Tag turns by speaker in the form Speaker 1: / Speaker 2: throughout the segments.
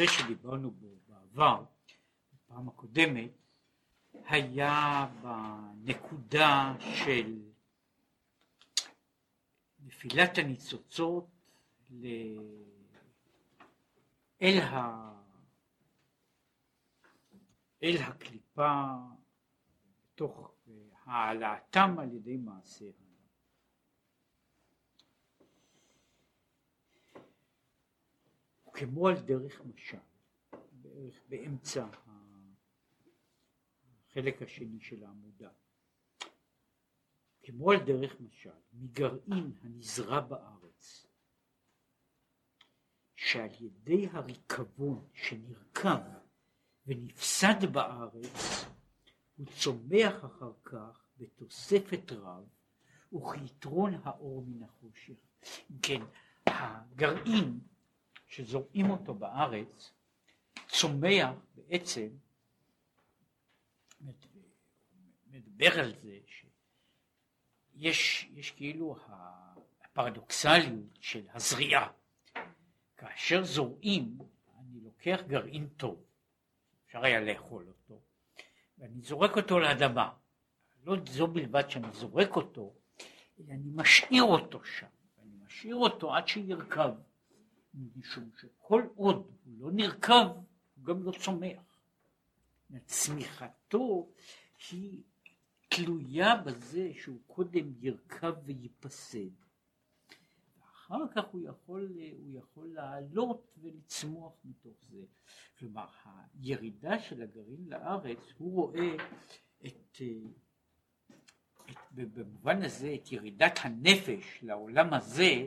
Speaker 1: הנושא שדיברנו בו בעבר, בפעם הקודמת, היה בנקודה של נפילת הניצוצות ל... אל, ה... אל הקליפה, תוך העלאתם על ידי מעשה כמו על דרך משל, בערך באמצע החלק השני של העמודה. כמו על דרך משל, מגרעין הנזרע בארץ, שעל ידי הריקבון שנרקב ונפסד בארץ, הוא צומח אחר כך בתוספת רב וכיתרון האור מן החושך. כן, הגרעין שזורעים אותו בארץ צומח בעצם, מדבר על זה שיש יש כאילו הפרדוקסליות של הזריעה. כאשר זורעים, אני לוקח גרעין טוב, אפשר היה לאכול אותו, ואני זורק אותו לאדמה. לא זו בלבד שאני זורק אותו, אלא אני משאיר אותו שם, ואני משאיר אותו עד שירכב. משום שכל עוד הוא לא נרקב, הוא גם לא צומח. צמיחתו היא תלויה בזה שהוא קודם ירכב וייפסד. ואחר כך הוא יכול, הוא יכול לעלות ולצמוח מתוך זה. כלומר, הירידה של הגרעין לארץ, הוא רואה את, את, במובן הזה את ירידת הנפש לעולם הזה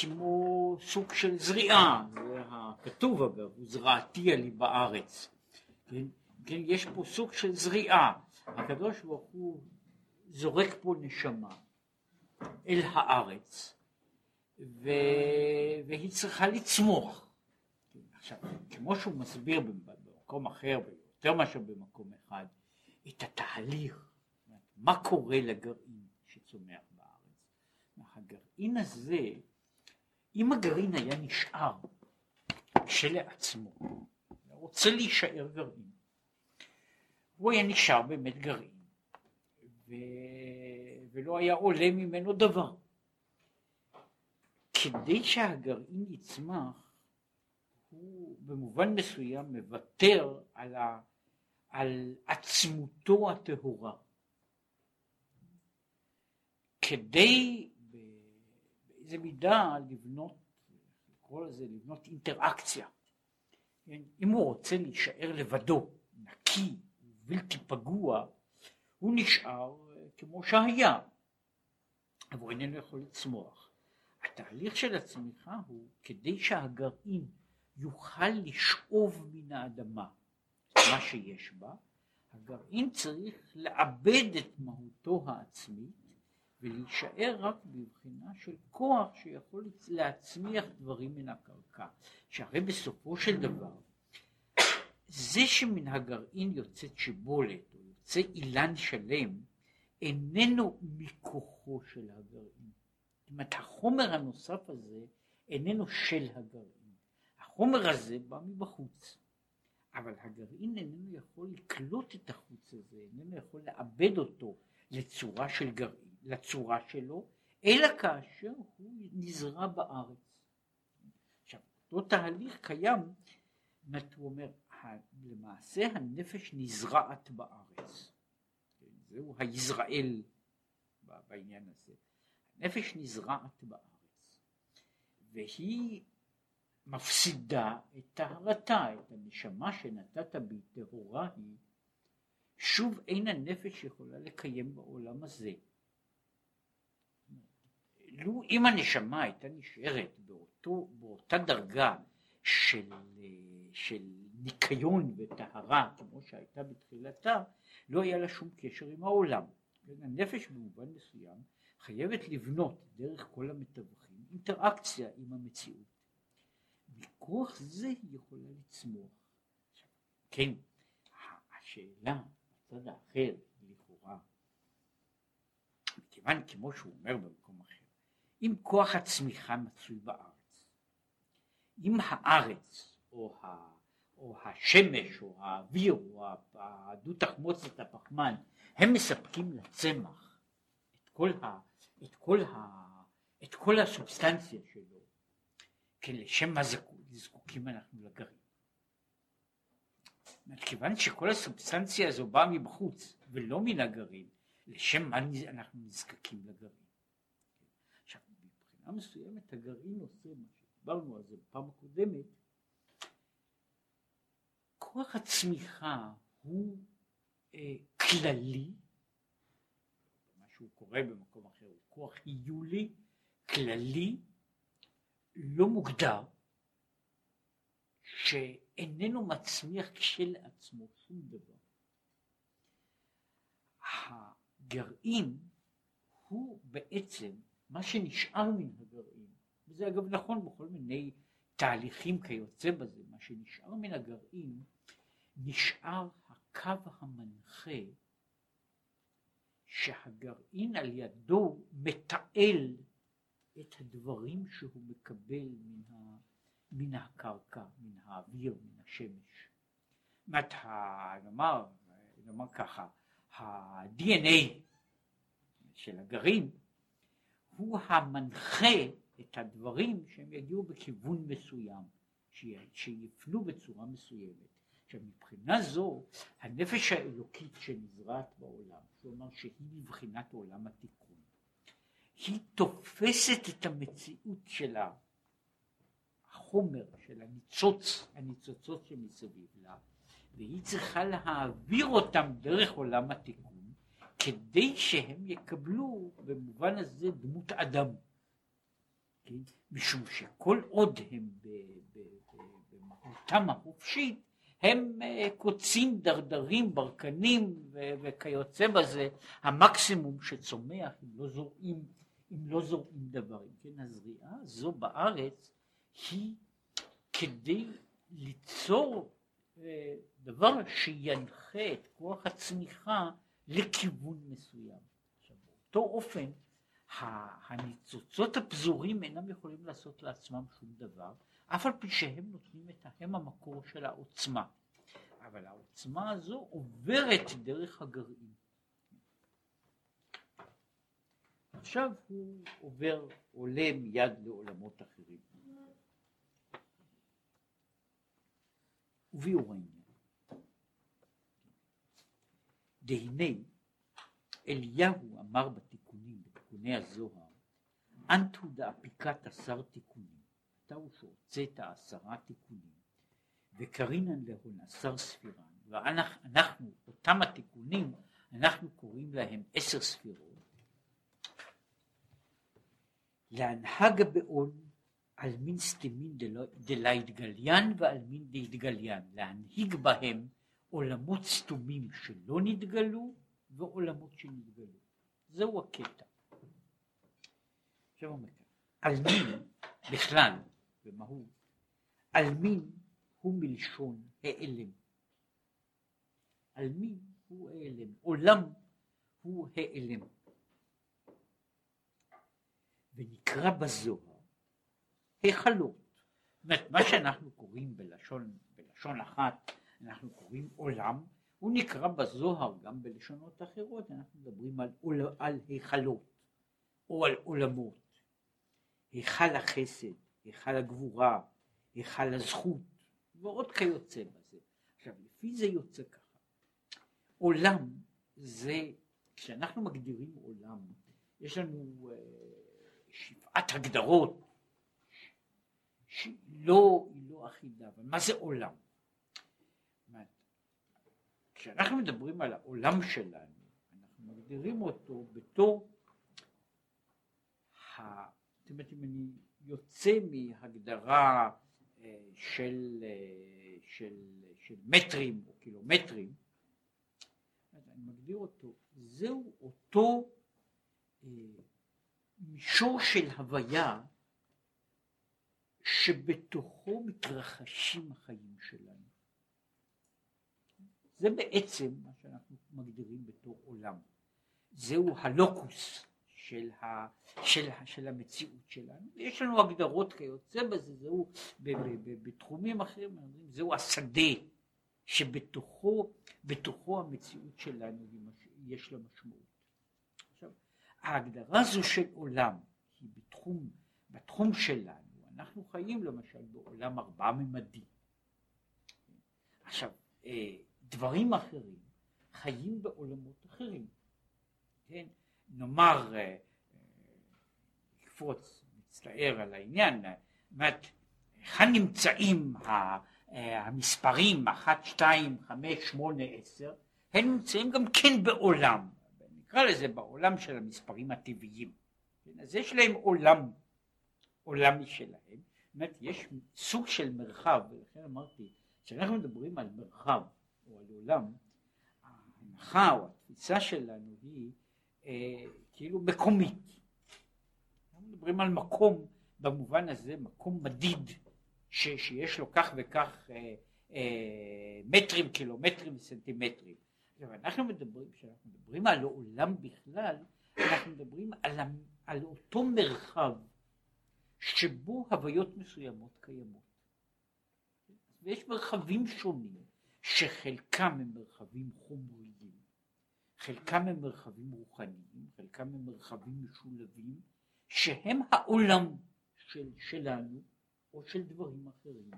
Speaker 1: כמו סוג של זריעה, זה הכתוב אגב, זרעתי עלי בארץ. כן? כן, יש פה סוג של זריעה, הקדוש ברוך הוא זורק פה נשמה אל הארץ, ו... והיא צריכה לצמוח. עכשיו, כמו שהוא מסביר במקום אחר, יותר מאשר במקום אחד, את התהליך, מה קורה לגרעין שצומח בארץ. הגרעין הזה אם הגרעין היה נשאר כשלעצמו, רוצה להישאר גרעין, הוא היה נשאר באמת גרעין, ו... ולא היה עולה ממנו דבר. כדי שהגרעין יצמח, הוא במובן מסוים מוותר על, ה... על עצמותו הטהורה. כדי באיזה מידה לבנות, לקרוא לזה, לבנות אינטראקציה. אם הוא רוצה להישאר לבדו, נקי, בלתי פגוע, הוא נשאר אה, כמו שהיה, אבל הוא איננו יכול לצמוח. התהליך של הצמיחה הוא כדי שהגרעין יוכל לשאוב מן האדמה מה שיש בה, הגרעין צריך לאבד את מהותו העצמית ולהישאר רק בבחינה של כוח שיכול להצמיח דברים מן הקרקע. שהרי בסופו של דבר, זה שמן הגרעין יוצאת שיבולת, או יוצא אילן שלם, איננו מכוחו של הגרעין. זאת אומרת, החומר הנוסף הזה איננו של הגרעין. החומר הזה בא מבחוץ. אבל הגרעין איננו יכול לקלוט את החוץ הזה, איננו יכול לאבד אותו לצורה של גרעין. לצורה שלו, אלא כאשר הוא נזרע בארץ. עכשיו, אותו תהליך קיים, הוא אומר, למעשה הנפש נזרעת בארץ. זהו היזרעאל בעניין הזה. הנפש נזרעת בארץ, והיא מפסידה את טהרתה, את הנשמה שנתת בי טהורה היא, שוב אין הנפש יכולה לקיים בעולם הזה. לו אם הנשמה הייתה נשארת באותו, באותה דרגה של, של ניקיון וטהרה כמו שהייתה בתחילתה, לא היה לה שום קשר עם העולם. הנפש במובן מסוים חייבת לבנות דרך כל המתווכים אינטראקציה עם המציאות. מכוח זה היא יכולה לצמוח. כן, השאלה בצד האחר לכאורה, מכיוון כמו שהוא אומר במקום אחר אם כוח הצמיחה מצוי בארץ, אם הארץ או, ה, או השמש או האוויר או הדו תחמוצת הפחמן הם מספקים לצמח את כל, ה, את כל, ה, את כל הסובסטנציה שלו, כן לשם מה זקוקים אנחנו לגרעין. כיוון שכל הסובסטנציה הזו באה מבחוץ ולא מן הגרעין, לשם מה אנחנו נזקקים לגרעין. מבחינה מסוימת הגרעין עושה מה שדיברנו על זה בפעם הקודמת, כוח הצמיחה הוא אה, כללי, מה שהוא קורא במקום אחר הוא כוח היולי, כללי, לא מוגדר, שאיננו מצמיח כשלעצמו שום דבר. הגרעין הוא בעצם מה שנשאר מן הגרעין, וזה אגב נכון בכל מיני תהליכים כיוצא בזה, מה שנשאר מן הגרעין נשאר הקו המנחה שהגרעין על ידו מתעל את הדברים שהוא מקבל מן, ה, מן הקרקע, מן האוויר, מן השמש. זאת נאמר, נאמר ככה, ה-DNA של הגרעין הוא המנחה את הדברים שהם יגיעו בכיוון מסוים, שיפנו בצורה מסוימת. עכשיו מבחינה זו הנפש האלוקית שנזרעת בעולם, כלומר שהיא מבחינת עולם התיקון, היא תופסת את המציאות של החומר, של הניצוץ, הניצוצות שמסביב לה, והיא צריכה להעביר אותם דרך עולם התיקון, כדי שהם יקבלו במובן הזה דמות אדם. כן? משום שכל עוד הם במהותם החופשית, הם אה, קוצים, דרדרים, ברקנים וכיוצא בזה, המקסימום שצומח אם לא זורעים, אם לא זורעים דברים. כן, הזריעה הזו בארץ היא כדי ליצור אה, דבר שינחה את כוח הצמיחה לכיוון מסוים. עכשיו באותו אופן הניצוצות הפזורים אינם יכולים לעשות לעצמם שום דבר, אף על פי שהם נותנים את הם המקור של העוצמה. אבל העוצמה הזו עוברת דרך הגרעין. עכשיו הוא עובר, עולה מיד לעולמות אחרים. וביאור העניין. דהנה אליהו אמר בתיקונים, בתיקוני הזוהר, אנטו דאפיקת עשר תיקונים. אתה הוא שהוצאת עשרה תיקונים, וקרינן להון עשר ספירן, ואנחנו, אותם התיקונים, אנחנו קוראים להם עשר ספירות, לאנהגא בהון עלמין סתימין דלא אתגליין ועלמין דאתגליין, להנהיג בהם עולמות סתומים שלא נתגלו ועולמות שנתגלו. זהו הקטע. עכשיו אומר על מין בכלל במהות, עלמין הוא מלשון העלם. עלמין הוא העלם, עולם הוא העלם. ונקרא בזוהר היכלות. זאת אומרת, מה שאנחנו קוראים בלשון, בלשון אחת, אנחנו קוראים עולם, הוא נקרא בזוהר גם בלשונות אחרות, אנחנו מדברים על, על היכלות או על עולמות. היכל החסד, היכל הגבורה, היכל הזכות, ועוד כיוצא בזה. עכשיו, לפי זה יוצא ככה. עולם זה, כשאנחנו מגדירים עולם, יש לנו uh, שבעת הגדרות שהיא לא, לא אחידה, אבל מה זה עולם? כשאנחנו מדברים על העולם שלנו, אנחנו מגדירים אותו בתור, ה... זאת אומרת, אם אני יוצא מהגדרה אה, של, אה, של, של מטרים או קילומטרים, אני מגדיר אותו, זהו אותו אה, מישור של הוויה שבתוכו מתרחשים החיים שלנו. זה בעצם מה שאנחנו מגדירים בתור עולם. זהו הלוקוס של, ה, של, של המציאות שלנו. יש לנו הגדרות כיוצא בזה, זהו ב, ב, ב, בתחומים אחרים, זהו השדה שבתוכו בתוכו המציאות שלנו יש לה משמעות. עכשיו, ההגדרה הזו של עולם היא בתחום, בתחום שלנו, אנחנו חיים למשל בעולם ארבע ממדי. עכשיו, אה, דברים אחרים חיים בעולמות אחרים. כן? נאמר, נקפוץ, אה, מצטער על העניין, זאת היכן נמצאים אה, המספרים 1, 2, 5, 8, 10, הם נמצאים גם כן בעולם, נקרא לזה בעולם של המספרים הטבעיים. כן? אז יש להם עולם, עולם משלהם, זאת אומרת יש סוג של מרחב, ולכן אמרתי, כשאנחנו מדברים על מרחב או על עולם, ההנחה או התפיסה שלנו היא אה, כאילו מקומית. אנחנו מדברים על מקום במובן הזה, מקום מדיד, ש, שיש לו כך וכך אה, אה, מטרים, קילומטרים וסנטימטרים. עכשיו אנחנו מדברים, כשאנחנו מדברים על העולם בכלל, אנחנו מדברים על, על אותו מרחב שבו הוויות מסוימות קיימות. ויש מרחבים שונים שחלקם הם מרחבים חומריים, חלקם הם מרחבים רוחניים, חלקם הם מרחבים משולבים, שהם העולם של, שלנו או של דברים אחרים.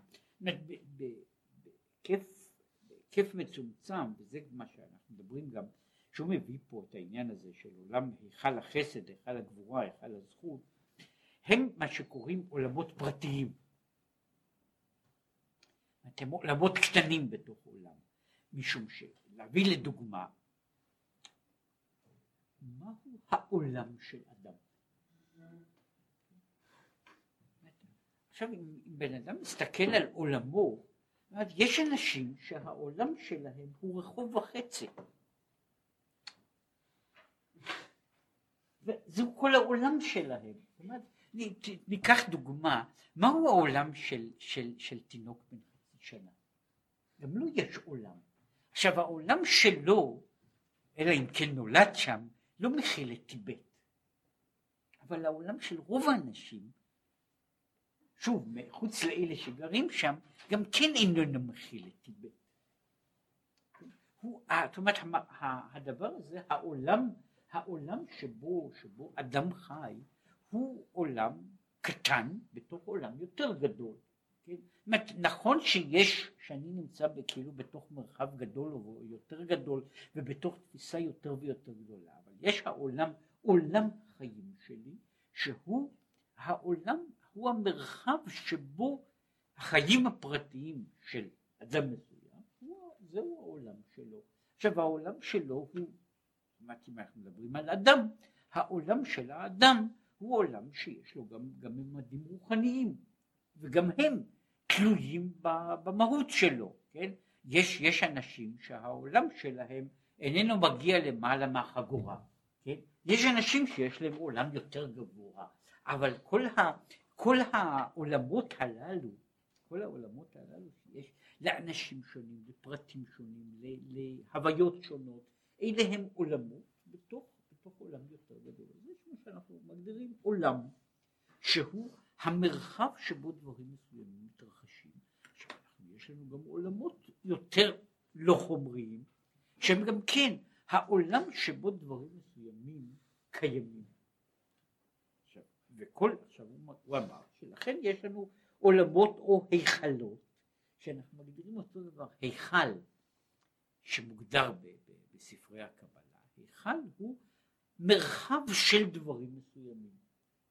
Speaker 1: בהיקף מצומצם, וזה מה שאנחנו מדברים גם, שהוא מביא פה את העניין הזה של עולם היכל החסד, היכל הגבורה, היכל הזכות, הם מה שקוראים עולמות פרטיים. הם עולמות קטנים בתוך עולם, משום שלהביא לדוגמה, מהו העולם של אדם? עכשיו אם בן אדם מסתכל על עולמו, יש אנשים שהעולם שלהם הוא רחוב וחצי. וזהו כל העולם שלהם. ניקח דוגמה, מהו העולם של, של, של תינוק בן שנה? גם לו יש עולם. עכשיו העולם שלו, אלא אם כן נולד שם, לא מכיל את טיבט. אבל העולם של רוב האנשים, שוב, מחוץ לאלה שגרים שם, גם כן איננו מכיל את טיבט. הוא, זאת אומרת, הדבר הזה, העולם, העולם שבו, שבו אדם חי, הוא עולם קטן בתוך עולם יותר גדול. כן? אומרת, נכון שיש, שאני נמצא כאילו בתוך מרחב גדול או יותר גדול ובתוך תפיסה יותר ויותר גדולה, אבל יש העולם, עולם חיים שלי, שהוא העולם, הוא המרחב שבו החיים הפרטיים של אדם מסוים, זהו העולם שלו. עכשיו העולם שלו הוא, אם אנחנו מדברים על אדם, העולם של האדם הוא עולם שיש לו גם, גם ממדים רוחניים, וגם הם תלויים במהות שלו, כן? יש, יש אנשים שהעולם שלהם איננו מגיע למעלה מהחגורה, כן? יש אנשים שיש להם עולם יותר גבוה, אבל כל, ה, כל העולמות הללו, כל העולמות הללו שיש לאנשים שונים, לפרטים שונים, להוויות שונות, אלה הם עולמות בתוך, בתוך עולם יותר גדול. זה מה שאנחנו מגדירים עולם, שהוא המרחב שבו דברים מסוימים מתרחשים. יש לנו גם עולמות יותר לא חומריים, שהם גם כן העולם שבו דברים מסוימים קיימים. עכשיו, וכל, עכשיו הוא, הוא אמר שלכן יש לנו עולמות או היכלות, שאנחנו מגדירים אותו דבר, היכל שמוגדר ב, ב, בספרי הקבלה, היכל הוא מרחב של דברים מסוימים,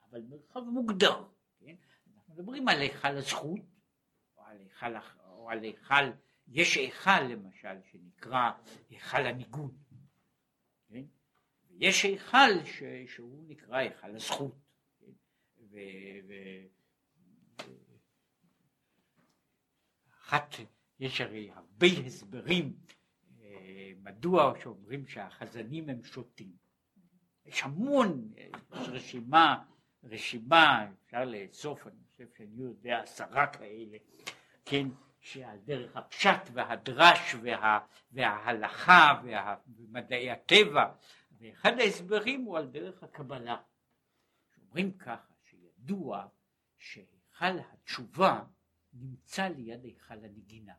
Speaker 1: אבל מרחב מוגדר. כן? אנחנו מדברים על היכל הזכות, או על היכל, או על היכל, יש היכל למשל שנקרא היכל הניגון, כן? יש היכל ש, שהוא נקרא היכל הזכות, כן? ו, ו, אחת, יש הרי הרבה הסברים אה, מדוע שאומרים שהחזנים הם שוטים. יש המון, יש רשימה, רשימה, אפשר לאסוף, אני חושב שאני יודע עשרה כאלה, כן, שעל דרך הפשט והדרש וה, וההלכה וה, ומדעי הטבע ואחד ההסברים הוא על דרך הקבלה. שאומרים ככה, שידוע שהיכל התשובה נמצא ליד היכל הנגינה.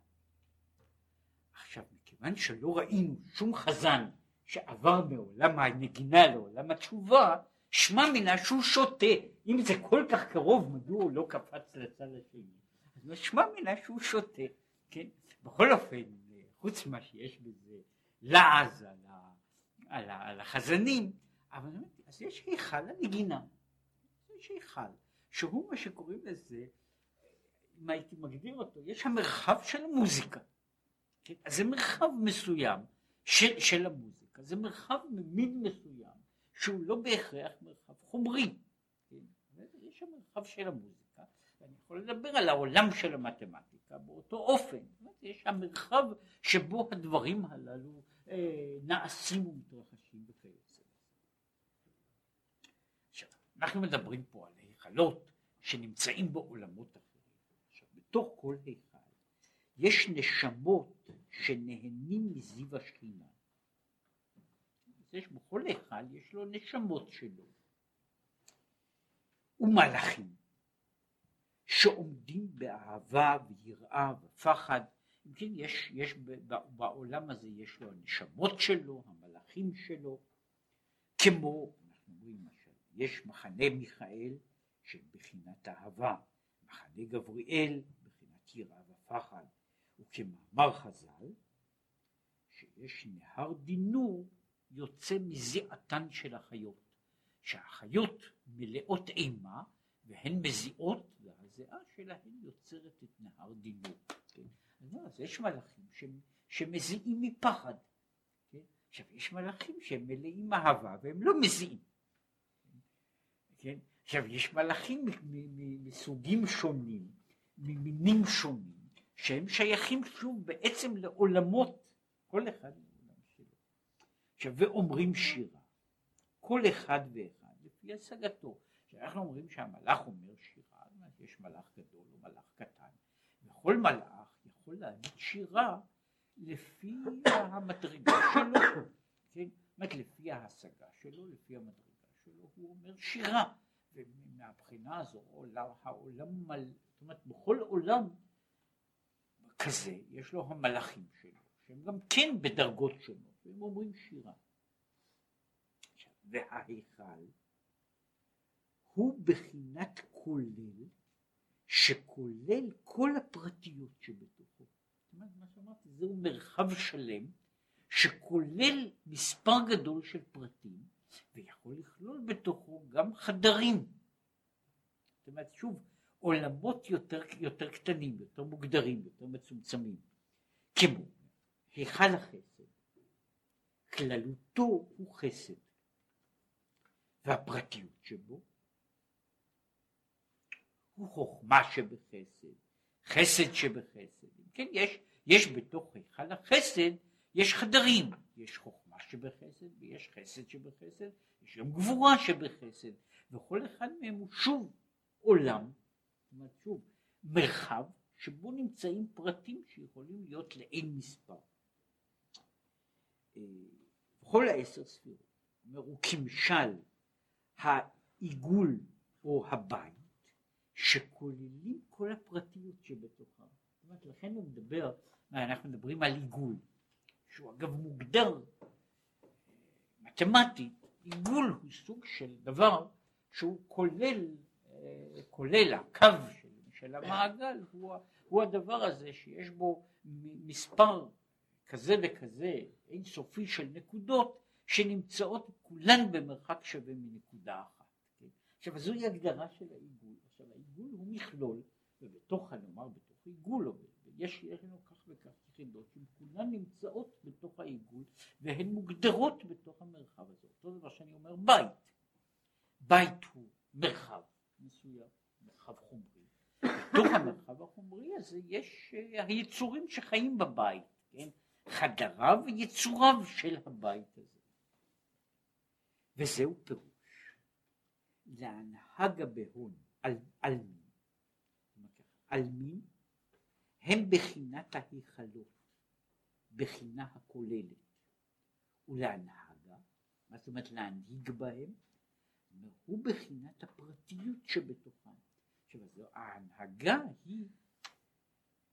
Speaker 1: עכשיו, מכיוון שלא ראינו שום חזן שעבר מעולם הנגינה לעולם התשובה, שמע מינה שהוא שותה. אם זה כל כך קרוב, מדוע הוא לא קפץ לצד השני? אז שמע מינה שהוא שותה, כן? בכל אופן, חוץ ממה שיש בזה לעז על, ה, על, ה, על החזנים, אבל אז יש היכל הנגינה. יש היכל, שהוא מה שקוראים לזה, אם הייתי מגדיר אותו, יש המרחב של המוזיקה. כן? אז זה מרחב מסוים של, של המוזיקה, זה מרחב ממין מסוים שהוא לא בהכרח מרחב חומרי. כן? יש המרחב של המוזיקה, ואני יכול לדבר על העולם של המתמטיקה באותו אופן. יש המרחב שבו הדברים הללו אה, נעשים ומתרחשים וכיוצא. אנחנו מדברים פה על היכלות שנמצאים בעולמות אחרים. עכשיו, בתוך כל היכל יש נשמות שנהנים מזיו השכינה. יש בכל היכל יש לו נשמות שלו. ומלאכים שעומדים באהבה ויראה ופחד. אם כן, יש, יש בעולם הזה יש לו הנשמות שלו, המלאכים שלו, כמו, אנחנו אומרים למשל, יש מחנה מיכאל של בחינת אהבה, מחנה גבריאל בחינת יראה ופחד, וכמאמר חז"ל, שיש נהר דינור יוצא מזיעתן של החיות, שהחיות מלאות אימה והן מזיעות והזיעה שלהן יוצרת את נהר דינור. כן? אז יש מלאכים שמזיעים מפחד. כן? עכשיו יש מלאכים שהם מלאים אהבה והם לא מזיעים. כן? עכשיו יש מלאכים מסוגים שונים, ממינים שונים, שהם שייכים שוב בעצם לעולמות, כל אחד. עכשיו ואומרים שירה, כל אחד ואחד לפי השגתו. כשאנחנו אומרים שהמלאך אומר שירה, יש מלאך גדול ומלאך קטן, וכל מלאך יכול להגיד שירה לפי המדרגה שלו, כן? זאת אומרת לפי ההשגה שלו, לפי המדרגה שלו, הוא אומר שירה. ומהבחינה הזו העולם, העולם מלא, זאת אומרת בכל עולם כזה יש לו המלאכים שלו, שהם גם כן בדרגות שונות, והם אומרים שירה. וההיכל הוא בחינת כולל שכולל כל הפרטיות שבתוכו. זאת אומרת, מה שאמרתי, זהו מרחב שלם שכולל מספר גדול של פרטים ויכול לכלול בתוכו גם חדרים. זאת אומרת, שוב, עולמות יותר, יותר קטנים, יותר מוגדרים, יותר מצומצמים, כמו היכל החסד, כללותו הוא חסד, והפרטיות שבו הוא חוכמה שבחסד, חסד שבחסד. כן, יש, יש בתוך היכל החסד, יש חדרים, יש חוכמה שבחסד ויש חסד שבחסד, יש גם גבורה שבחסד, וכל אחד מהם הוא שוב עולם שוב, מרחב שבו נמצאים פרטים שיכולים להיות לאין מספר. בכל אה, העשר ספירות, אומר, הוא כמשל העיגול או הבית שכוללים כל הפרטיות שבתוכם. זאת אומרת, לכן הוא מדבר, אנחנו מדברים על עיגול, שהוא אגב מוגדר אה, מתמטית, עיגול הוא סוג של דבר שהוא כולל כולל הקו של, של המעגל הוא, הוא הדבר הזה שיש בו מספר כזה וכזה אינסופי של נקודות שנמצאות כולן במרחק שווה מנקודה אחת. כן? עכשיו זוהי הגדרה של העיגול. עכשיו העיגול הוא מכלול ובתוך נאמר בתוך עיגול יש, לנו כך וכך יחידות שהן כולן נמצאות בתוך העיגול והן מוגדרות בתוך המרחב הזה. אותו דבר שאני אומר בית. בית הוא מרחב מסוים, מרחב חומרי. בתוך המרחב החומרי הזה יש אה, היצורים שחיים בבית? חדריו ויצוריו של הבית הזה. וזהו פירוש. להנהג בהון על, על מין. על מין הם בחינת ההיכלות, בחינה הכוללת, ולהנהגה מה זאת אומרת להנהיג בהם? הוא בחינת הפרטיות שבתוכם. עכשיו, ההנהגה היא,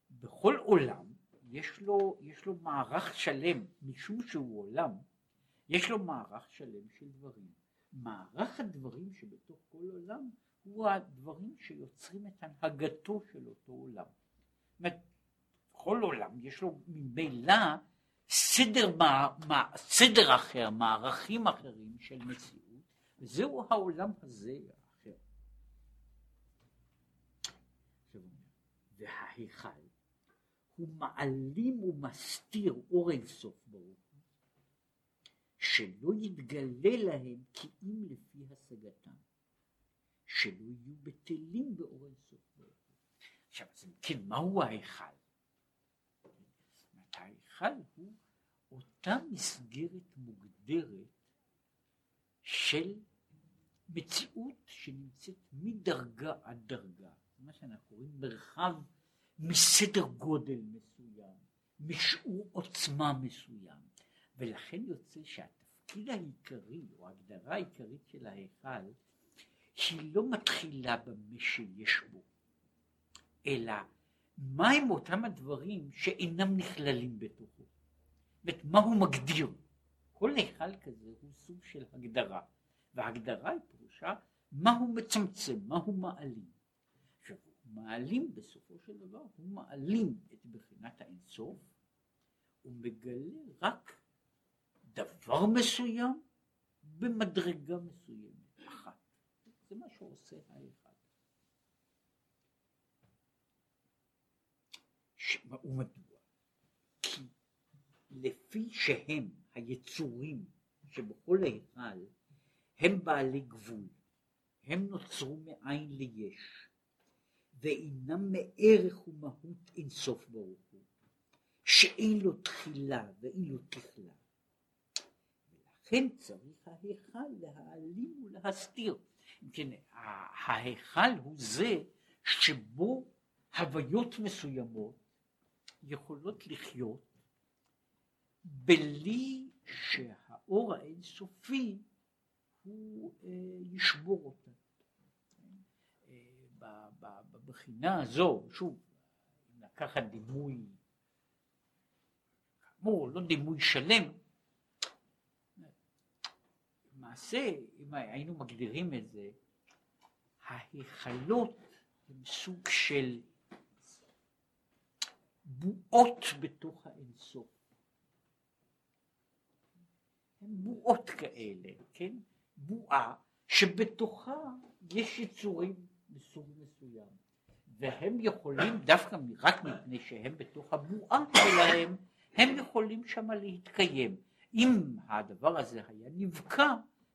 Speaker 1: בכל עולם יש לו, יש לו מערך שלם, משום שהוא עולם, יש לו מערך שלם של דברים. מערך הדברים שבתוך כל עולם הוא הדברים שיוצרים את הנהגתו של אותו עולם. זאת אומרת, כל עולם יש לו ממילא סדר, סדר אחר, מערכים אחרים של מציאות, וזהו העולם הזה האחר. וההיכל הוא מעלים ומסתיר אור אינסוף ברוך הוא, שלא יתגלה להם כי אם לפי השגתם, שלא יהיו בטלים באור אינסוף ברוך הוא. עכשיו, אז אם כן, מהו ההיכל? ההיכל הוא אותה מסגרת מוגדרת של מציאות שנמצאת מדרגה עד דרגה, מה שאנחנו קוראים מרחב מסדר גודל מסוים, משיעור עוצמה מסוים, ולכן יוצא שהתפקיד העיקרי או ההגדרה העיקרית של ההיכל היא לא מתחילה במה שיש בו, אלא מהם אותם הדברים שאינם נכללים בתוכו. זאת מה הוא מגדיר? כל היכל כזה הוא סוג של הגדרה, וההגדרה היא פירושה מה הוא מצמצם, מה הוא מעלים. מעלים בסופו של דבר, הוא מעלים את בחינת האינסוף, הוא מגלה רק דבר מסוים במדרגה מסוימת, אחת. זה מה שעושה ההיכל. ומדוע? כי לפי שהם היצורים שבכל ההיכל הם בעלי גבול, הם נוצרו מאין ליש, ואינם מערך ומהות אינסוף ברוך הוא, שאין לו תחילה ואין לו תכלה. ולכן צריך ההיכל להעלים ולהסתיר. כן, ההיכל הוא זה שבו הוויות מסוימות יכולות לחיות בלי שהאור האינסופי הוא אה, ישבור אותה. בבחינה הזו, שוב, אם לקחת דימוי, כאמור, לא דימוי שלם, למעשה, אם היינו מגדירים את זה, ההיכלות הם סוג של בועות בתוך האינסוף. הן בועות כאלה, כן? בועה שבתוכה יש יצורים מסוג מסוים, והם יכולים דווקא רק מפני שהם בתוך הבועה שלהם, הם יכולים שמה להתקיים. אם הדבר הזה היה נבקע,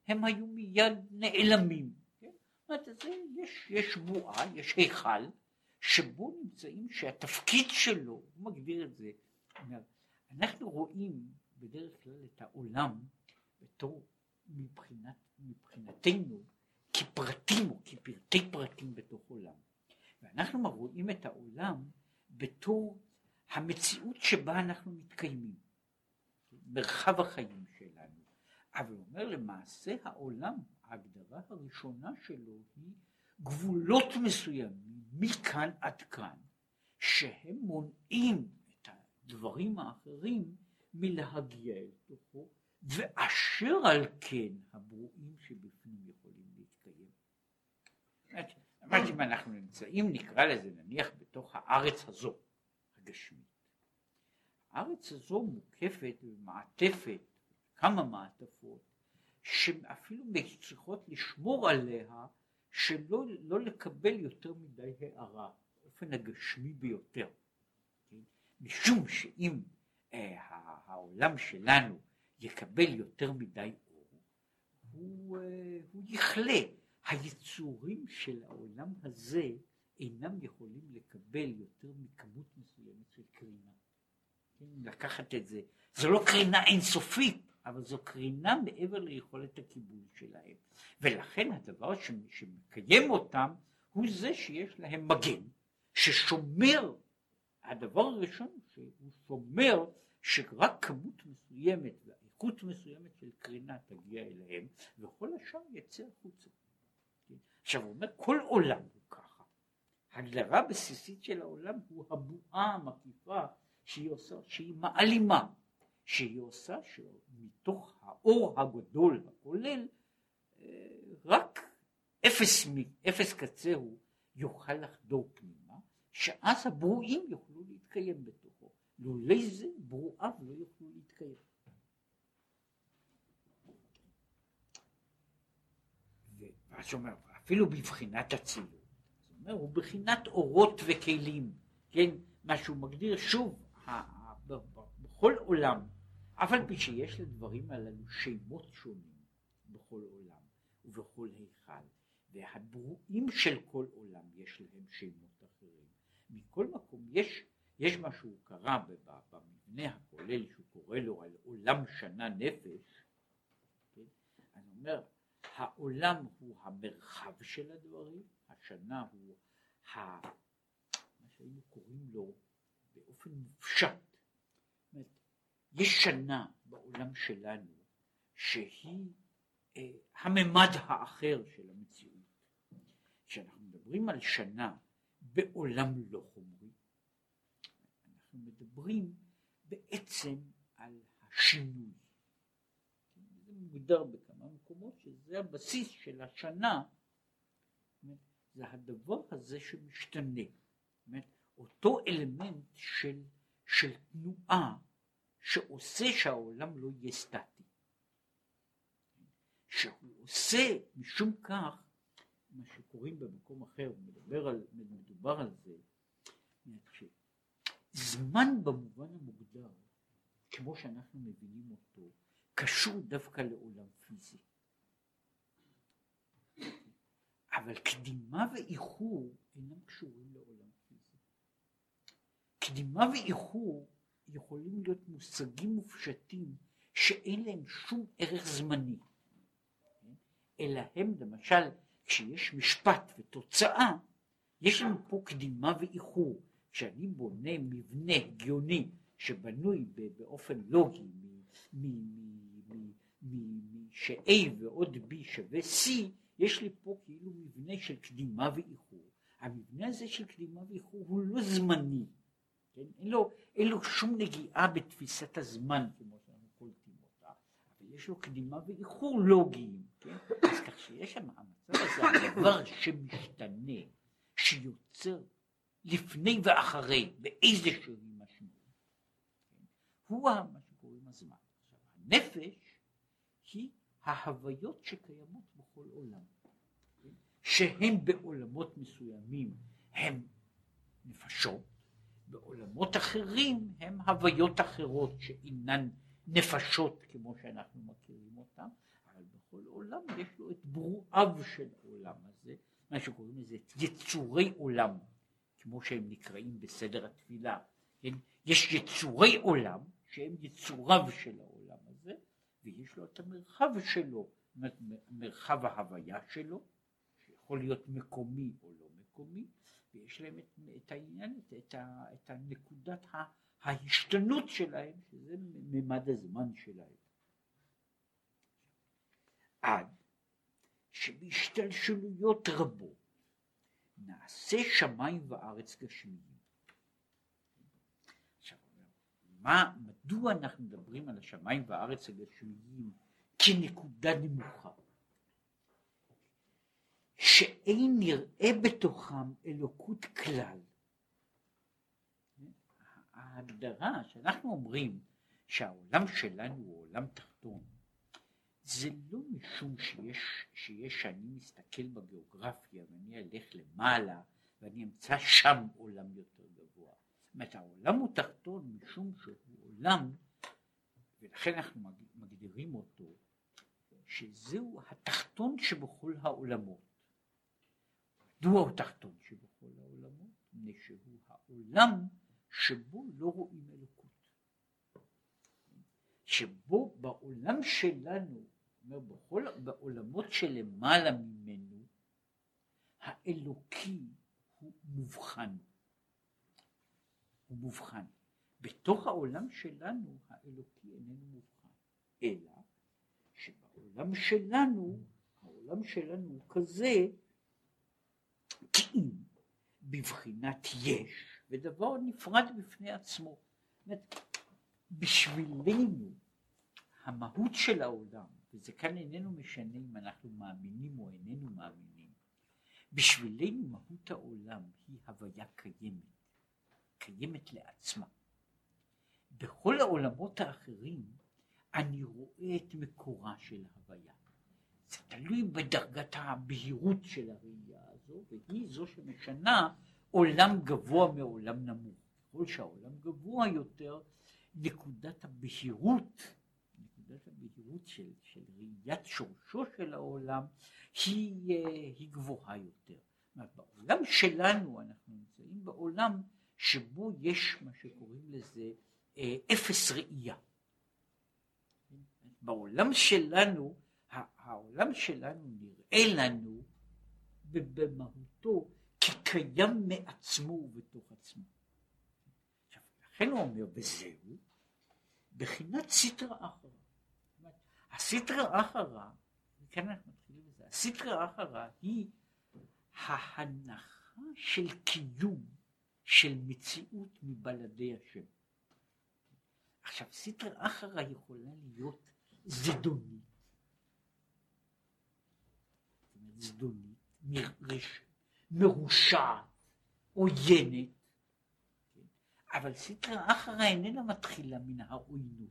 Speaker 1: הם היו מיד נעלמים. כן? זאת יש, יש בועה, יש היכל, שבו נמצאים שהתפקיד שלו, הוא מגדיר את זה, אנחנו רואים בדרך כלל את העולם בתור מבחינת, מבחינתנו כפרטים או כפרטי פרטים בתוך עולם. ואנחנו רואים את העולם בתור המציאות שבה אנחנו מתקיימים, מרחב החיים שלנו. אבל הוא אומר למעשה העולם, ההגדרה הראשונה שלו היא גבולות מסוימים מכאן עד כאן, שהם מונעים את הדברים האחרים מלהגיע אל תוכו, ואשר על כן הברואים שבפנים יכולים להתקיים. אמרתי אם אנחנו נמצאים, נקרא לזה נניח בתוך הארץ הזו, הגשמית. הארץ הזו מוקפת במעטפת, כמה מעטפות, שאפילו צריכות לשמור עליה שלא לא לקבל יותר מדי הערה, באופן הגשמי ביותר. כן? משום שאם אה, העולם שלנו יקבל יותר מדי אור, הוא, אה, הוא יכלה. היצורים של העולם הזה אינם יכולים לקבל יותר מכמות מסוימת של קרינה. כן? לקחת את זה, זו לא קרינה אינסופית, אבל זו קרינה מעבר ליכולת הקיבול שלהם. ולכן הדבר שמקיים אותם הוא זה שיש להם מגן, ששומר, הדבר הראשון שהוא שומר שרק כמות מסוימת נקות מסוימת של קרינה תגיע אליהם, וכל השאר יצא החוצה. עכשיו הוא אומר, כל עולם הוא ככה. הגדרה בסיסית של העולם הוא הבועה המקיפה שהיא עושה, שהיא מעלימה, שהיא עושה שמתוך האור הגדול הכולל, אה, רק אפס, אפס קצהו יוכל לחדור פנימה, שאז הברואים יוכלו להתקיים בתוכו. לולא זה ברואיו לא יוכלו להתקיים. ואז הוא אומר, אפילו בבחינת אצילות, זאת אומרת, הוא בחינת אורות וכלים, כן, מה שהוא מגדיר שוב, בכל עולם, אף על פי שיש לדברים הללו שמות שונים בכל עולם ובכל היכל, והברואים של כל עולם יש להם שמות אחרים. מכל מקום יש, יש מה שהוא קרא במבנה הכולל שהוא קורא לו על עולם שנה נפש, כן? אני אומר, העולם הוא המרחב של הדברים, השנה הוא ה... מה שהיינו קוראים לו באופן מופשט. יש שנה בעולם שלנו שהיא אה, הממד האחר של המציאות. כשאנחנו מדברים על שנה בעולם לא חומרי, אנחנו מדברים בעצם על השינוי. זה מוגדר בכמה מקומות שזה הבסיס של השנה, זה הדבר הזה שמשתנה. אותו אלמנט של, של תנועה שעושה שהעולם לא יהיה סטטי. שהוא עושה משום כך מה שקוראים במקום אחר, מדבר על, מדובר על זה, זמן במובן המוגדר, כמו שאנחנו מבינים אותו, קשור דווקא לעולם פיזי. אבל קדימה ואיחור אינם קשורים לעולם פיזי. קדימה ואיחור יכולים להיות מושגים מופשטים שאין להם שום ערך זמני, אלא הם למשל כשיש משפט ותוצאה, יש לנו פה קדימה ואיחור. כשאני בונה מבנה הגיוני שבנוי באופן לוגי מ-A ועוד B שווה C, יש לי פה כאילו מבנה של קדימה ואיחור. המבנה הזה של קדימה ואיחור הוא לא זמני, כן? אין, לו, אין לו שום נגיעה בתפיסת הזמן כמו שאנחנו קולטים אותה, אבל יש לו קדימה ואיחור לוגיים, כן? אז כך שיש שם המצב הזה, הדבר שמשתנה, שיוצר לפני ואחרי באיזשהו משמעות, כן? הוא מה שקוראים הזמן. עכשיו, הנפש היא ההוויות שקיימות בכל עולם, כן? שהן בעולמות מסוימים הם נפשות, בעולמות אחרים הם הוויות אחרות שאינן נפשות כמו שאנחנו מכירים אותן, אבל בכל עולם יש לו את ברואיו של העולם הזה, מה שקוראים לזה יצורי עולם, כמו שהם נקראים בסדר התפילה, כן? יש יצורי עולם שהם יצוריו של העולם ויש לו את המרחב שלו, מרחב ההוויה שלו, שיכול להיות מקומי או לא מקומי, ויש להם את, את העניין, את, את, את הנקודת ההשתנות שלהם, שזה ממד הזמן שלהם. עד שבהשתלשלויות רבות נעשה שמיים וארץ גשמיים. עכשיו, מה, מדוע אנחנו מדברים על השמיים והארץ הגשמיים כנקודה נמוכה? שאין נראה בתוכם אלוקות כלל. ההגדרה שאנחנו אומרים שהעולם שלנו הוא עולם תחתון, זה לא משום שיש, שיש שאני מסתכל בגיאוגרפיה ואני אלך למעלה ואני אמצא שם עולם יותר גבוה. אומרת העולם הוא תחתון משום שהוא עולם ולכן אנחנו מגדירים אותו שזהו התחתון שבכל העולמות. מדוע הוא תחתון שבכל העולמות? מפני שהוא העולם שבו לא רואים אלוקות. שבו בעולם שלנו, אומר, בכל, בעולמות שלמעלה ממנו, האלוקי הוא מובחן. הוא מובחן. בתוך העולם שלנו האלוקי איננו מובחן. אלא שבעולם שלנו, העולם שלנו הוא כזה, אם בבחינת יש, ודבר נפרד בפני עצמו. בשבילנו המהות של העולם, וזה כאן איננו משנה אם אנחנו מאמינים או איננו מאמינים, בשבילנו מהות העולם היא הוויה קיימת, קיימת לעצמה. בכל העולמות האחרים אני רואה את מקורה של ההוויה. זה תלוי בדרגת הבהירות של הראייה הזו, והיא זו שמשנה עולם גבוה מעולם נמוך. ככל שהעולם גבוה יותר, נקודת הבהירות, נקודת הבהירות של, של ראיית שורשו של העולם, היא, אה, היא גבוהה יותר. בעולם שלנו אנחנו נמצאים בעולם שבו יש מה שקוראים לזה אה, אפס ראייה. בעולם שלנו, העולם שלנו נראה לנו במהותו כקיים מעצמו ובתוך עצמו. לכן הוא אומר, וזהו, בחינת סיטרא אחרא. הסיטרא אחרא, וכאן אנחנו מתחילים בזה, הסיטרא אחרא היא ההנחה של קיום של מציאות מבלעדי השם. עכשיו, סיטרא אחרא יכולה להיות זדונית, זדונית, מרושעת, עוינת, אבל סטרא אחרא איננה מתחילה מן העוינות,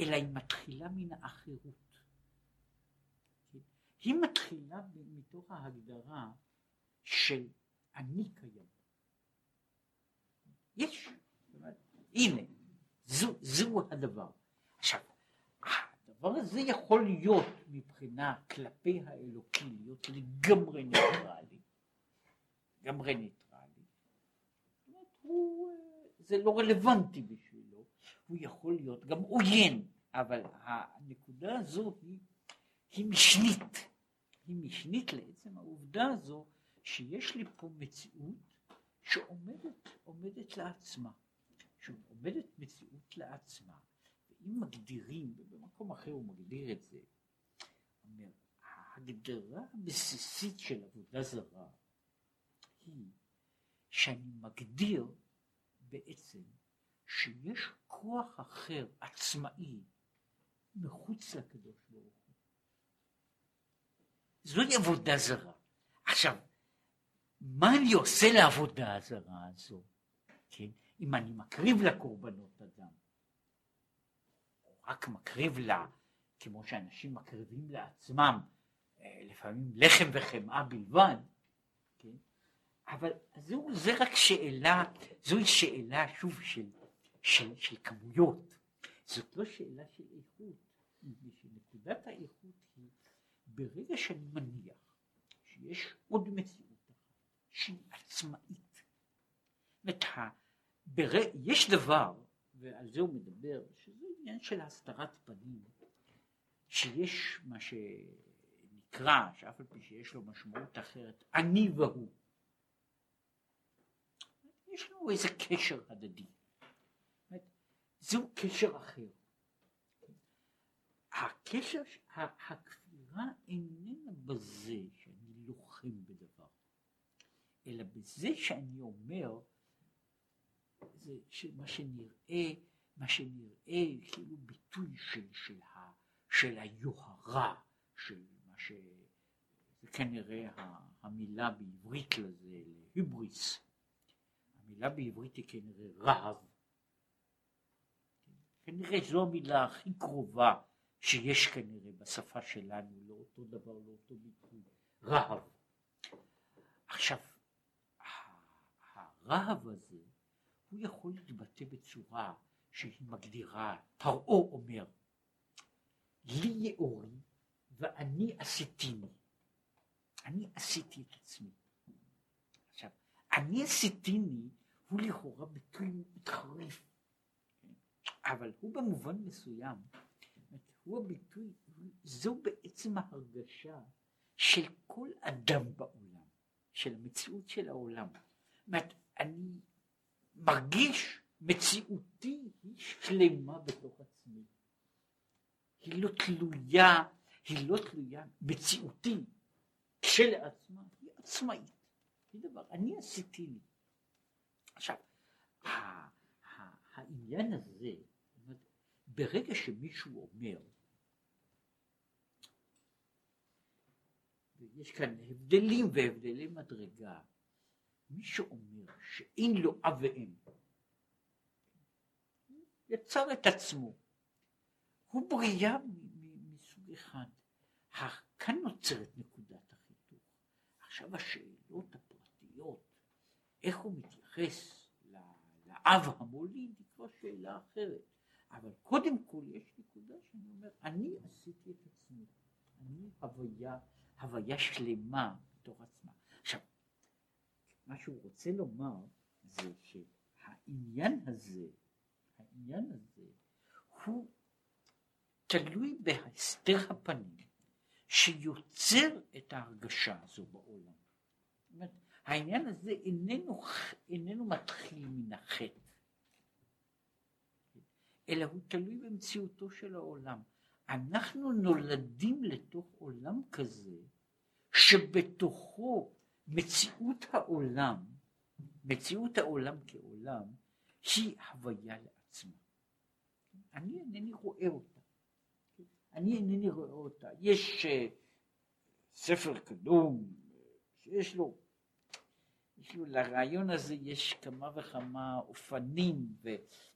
Speaker 1: אלא היא מתחילה מן האחרות. היא מתחילה מתוך ההגדרה של אני קיים. יש, הנה, זו, זו הדבר. עכשיו, הדבר הזה יכול להיות מבחינה כלפי האלוקי, להיות לגמרי ניטרלי, לגמרי ניטרלי. הוא, זה לא רלוונטי בשבילו, הוא יכול להיות גם עוין, אבל הנקודה הזו היא, היא משנית, היא משנית לעצם העובדה הזו שיש לי פה מציאות שעומדת לעצמה, שעומדת מציאות לעצמה. אם מגדירים, ובמקום אחר הוא מגדיר את זה, אומר, ההגדרה הבסיסית של עבודה זרה היא שאני מגדיר בעצם שיש כוח אחר עצמאי מחוץ לקדוש ברוך הוא. זוהי עבודה זרה. עכשיו, מה אני עושה לעבודה הזרה הזו? כן? אם אני מקריב לקורבנות אדם, רק מקריב לה, כמו שאנשים מקריבים לעצמם, אה, לפעמים לחם וחמאה בלבד, כן? אבל זו, זה רק שאלה, זוהי שאלה שוב של, של, של כמויות, זאת לא שאלה של איכות, נקודת האיכות היא ברגע שאני מניח שיש עוד מציאות שהיא עצמאית, אומרת, יש דבר, ועל זה הוא מדבר, שזה עניין של הסתרת פנים, שיש מה שנקרא, שאף על פי שיש לו משמעות אחרת, אני והוא. יש לנו איזה קשר הדדי. זהו קשר אחר. הקשר, הכפירה איננה בזה שאני לוחם בדבר, אלא בזה שאני אומר, זה מה שנראה מה שנראה כאילו ביטוי של, של, ה, של היוהרה, של מה ש... זה כנראה המילה בעברית לזה, להיבריס. המילה בעברית היא כנראה רהב. כנראה זו המילה הכי קרובה שיש כנראה בשפה שלנו לאותו דבר, לאותו ביטוי, רהב. עכשיו, הרהב הזה, הוא יכול להתבטא בצורה שהיא מגדירה, פרעה אומר, לי יאורי ואני עשיתיני. אני עשיתי את עצמי. עכשיו, אני עשיתיני הוא לכאורה ביטוי מתחריף, אבל הוא במובן מסוים, הוא הביטוי, זו בעצם ההרגשה של כל אדם בעולם, של המציאות של העולם. זאת אומרת, אני מרגיש מציאותי היא שלמה בתוך עצמי. היא לא תלויה, היא לא תלויה מציאותי כשלעצמה, היא עצמאית. היא דבר, אני עשיתי לי. עכשיו, העניין הזה, ברגע שמישהו אומר, יש כאן הבדלים והבדלי מדרגה, מי שאומר שאין לו אב ואם, יצר את עצמו, הוא בריאה מסוג אחד. כאן נוצרת נקודת החיתוך. עכשיו השאלות הפרטיות, איך הוא מתייחס לאב המוליד, היא כבר שאלה אחרת. אבל קודם כל יש נקודה שאני אומר, אני עשיתי את עצמי, אני הוויה, הוויה שלמה בתוך עצמה. מה שהוא רוצה לומר זה שהעניין הזה, העניין הזה, הוא תלוי בהסתר הפנים שיוצר את ההרגשה הזו בעולם. זאת אומרת, העניין הזה איננו, איננו מתחיל מן החטא, אלא הוא תלוי במציאותו של העולם. אנחנו נולדים לתוך עולם כזה, שבתוכו מציאות העולם, מציאות העולם כעולם, היא הוויה לעצמה. אני אינני רואה אותה. אני אינני רואה אותה. יש uh, ספר קדום שיש לו כאילו לרעיון הזה יש כמה וכמה אופנים ו,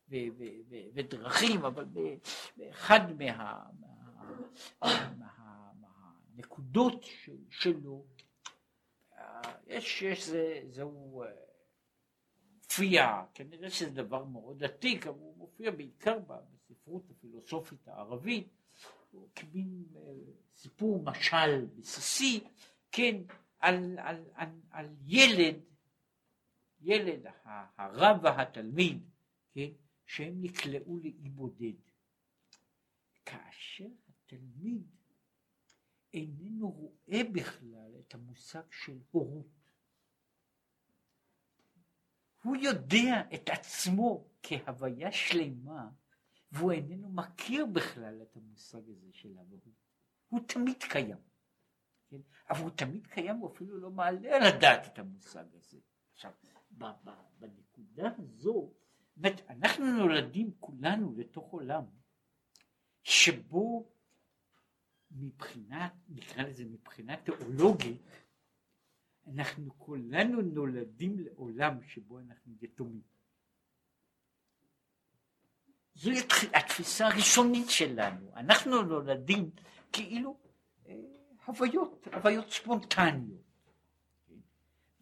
Speaker 1: ו, ו, ו, ודרכים, אבל באחד מה, מה, מה, מהנקודות של, שלו, יש, יש זה, זהו אה, מופיע, כנראה שזה דבר מאוד עתיק, אבל הוא מופיע בעיקר בספרות הפילוסופית הערבית, הוא כמין אה, סיפור משל בסיסי, כן, על, על, על, על ילד ילד, הרב והתלמיד, כן, שהם נקלעו לאי בודד. כאשר התלמיד איננו רואה בכלל את המושג של הורות. הוא יודע את עצמו כהוויה שלמה, והוא איננו מכיר בכלל את המושג הזה של ההורות. הוא תמיד קיים. כן? אבל הוא תמיד קיים, הוא אפילו לא מעלה על הדעת את המושג הזה. עכשיו, בנקודה הזו, באמת, אנחנו נולדים כולנו לתוך עולם שבו מבחינה, נקרא לזה מבחינה תיאולוגית, אנחנו כולנו נולדים לעולם שבו אנחנו יתומים. זוהי התפיסה הראשונית שלנו, אנחנו נולדים כאילו אה, הוויות, הוויות ספונטניות.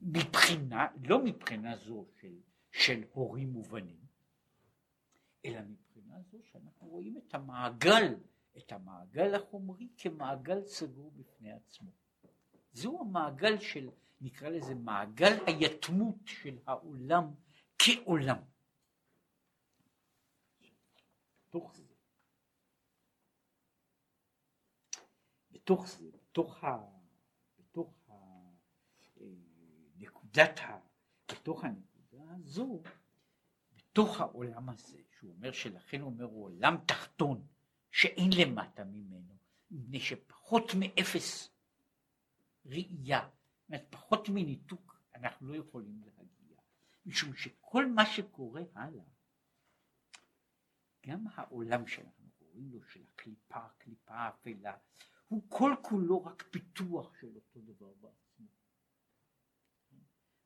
Speaker 1: מבחינה, לא מבחינה זו של, של הורים ובנים, אלא מבחינה זו שאנחנו רואים את המעגל, את המעגל החומרי כמעגל סגור בפני עצמו. זהו המעגל של, נקרא לזה מעגל היתמות של העולם כעולם. בתוך זה, בתוך זה, בתוך ה... בתוך נקודת ה... בתוך הנקודה הזו, בתוך העולם הזה, שהוא אומר שלכן הוא אומר הוא עולם תחתון, שאין למטה ממנו, מפני שפחות מאפס ראייה, זאת אומרת פחות מניתוק, אנחנו לא יכולים להגיע, משום שכל מה שקורה הלאה, גם העולם שאנחנו קוראים לו, של הקליפה, הקליפה האפלה, הוא כל כולו רק פיתוח של אותו דבר בעצמו.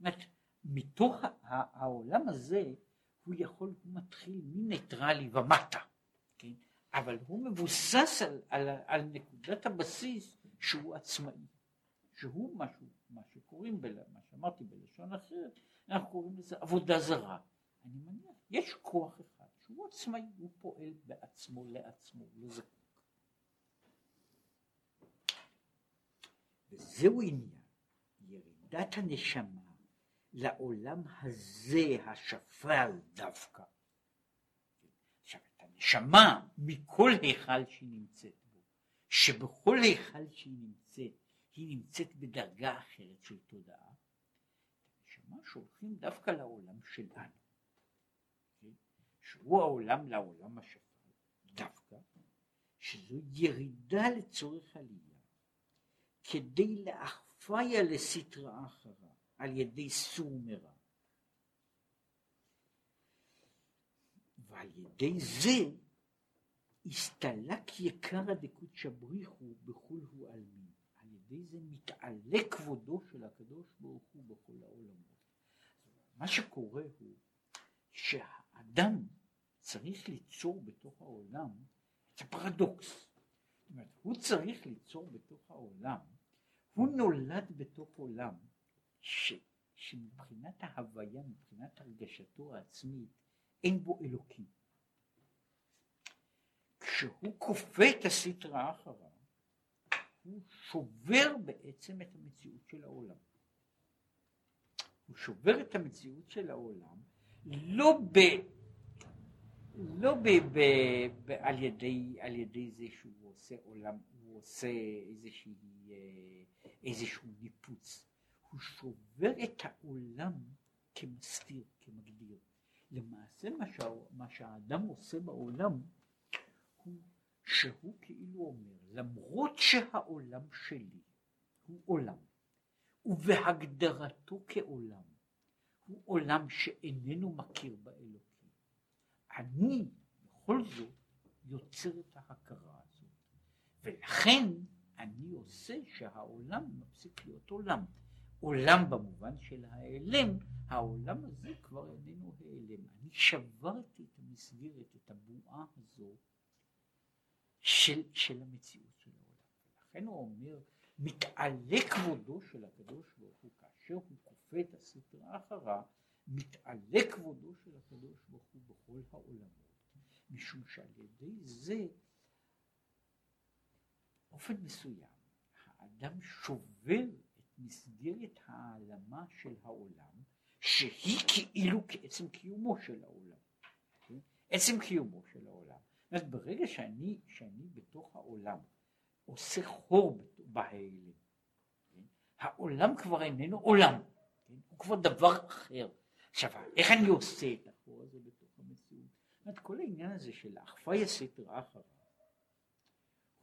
Speaker 1: אומרת, מתוך העולם הזה הוא יכול, הוא מתחיל מניטרלי ומטה? אבל הוא מבוסס על, על, על נקודת הבסיס שהוא עצמאי, שהוא משהו, מה שקוראים, בל, מה שאמרתי בלשון אחרת, אנחנו קוראים לזה עבודה זרה. אני מניח, יש כוח אחד שהוא עצמאי, הוא פועל בעצמו לעצמו, לא זקוק. וזהו עניין, ירידת הנשמה לעולם הזה השפל דווקא. הנשמה מכל היכל שהיא נמצאת בו, שבכל היכל שהיא נמצאת, היא נמצאת בדרגה אחרת של תודעה, הנשמה שולחים דווקא לעולם שלנו, כן? שהוא העולם לעולם השפל, דווקא, שזו ירידה לצורך עלייה, כדי לאחפיה לסטרה אחרה, על ידי סור מרע. ועל ידי זה הסתלק יקרא דקודשא בריחו בכול הוא עלמין. על ידי זה מתעלה כבודו של הקדוש ברוך הוא בכל העולמות. מה שקורה הוא שהאדם צריך ליצור בתוך העולם את הפרדוקס. זאת אומרת, הוא צריך ליצור בתוך העולם, הוא נולד בתוך עולם ש, שמבחינת ההוויה, מבחינת הרגשתו העצמית, אין בו אלוקים. כשהוא כופה את הסטרה אחריו, הוא שובר בעצם את המציאות של העולם. הוא שובר את המציאות של העולם לא ב... לא ב, ב, ב, על, ידי, על ידי זה שהוא עושה עולם, הוא עושה איזושהי, אה, איזשהו ניפוץ. הוא שובר את העולם כמסתיר, כמגדיר. למעשה מה, שה, מה שהאדם עושה בעולם הוא שהוא כאילו אומר, למרות שהעולם שלי הוא עולם, ובהגדרתו כעולם, הוא עולם שאיננו מכיר באלוקים, אני בכל זאת יוצר את ההכרה הזאת, ולכן אני עושה שהעולם מפסיק להיות עולם. עולם במובן של ההיעלם, העולם הזה כבר איננו העלם. אני שברתי את המסגרת, את הבועה הזו של, של המציאות של העולם. ולכן הוא אומר, מתעלה כבודו של הקדוש ברוך הוא, כאשר הוא כופה את הסטרה אחריו, מתעלה כבודו של הקדוש ברוך הוא בכל העולמות, משום שעל ידי זה, באופן מסוים, האדם שובר מסגרת העלמה של העולם, שהיא כאילו כעצם קיומו של העולם. כן? עצם קיומו של העולם. אומרת, ברגע שאני, שאני בתוך העולם עושה חור בהיעלם, כן? העולם כבר איננו עולם, כן? הוא כבר דבר אחר. עכשיו, איך אני עושה את החור הזה בתוך המציאות? זאת אומרת, כל העניין הזה של האחווה סתר אחריו,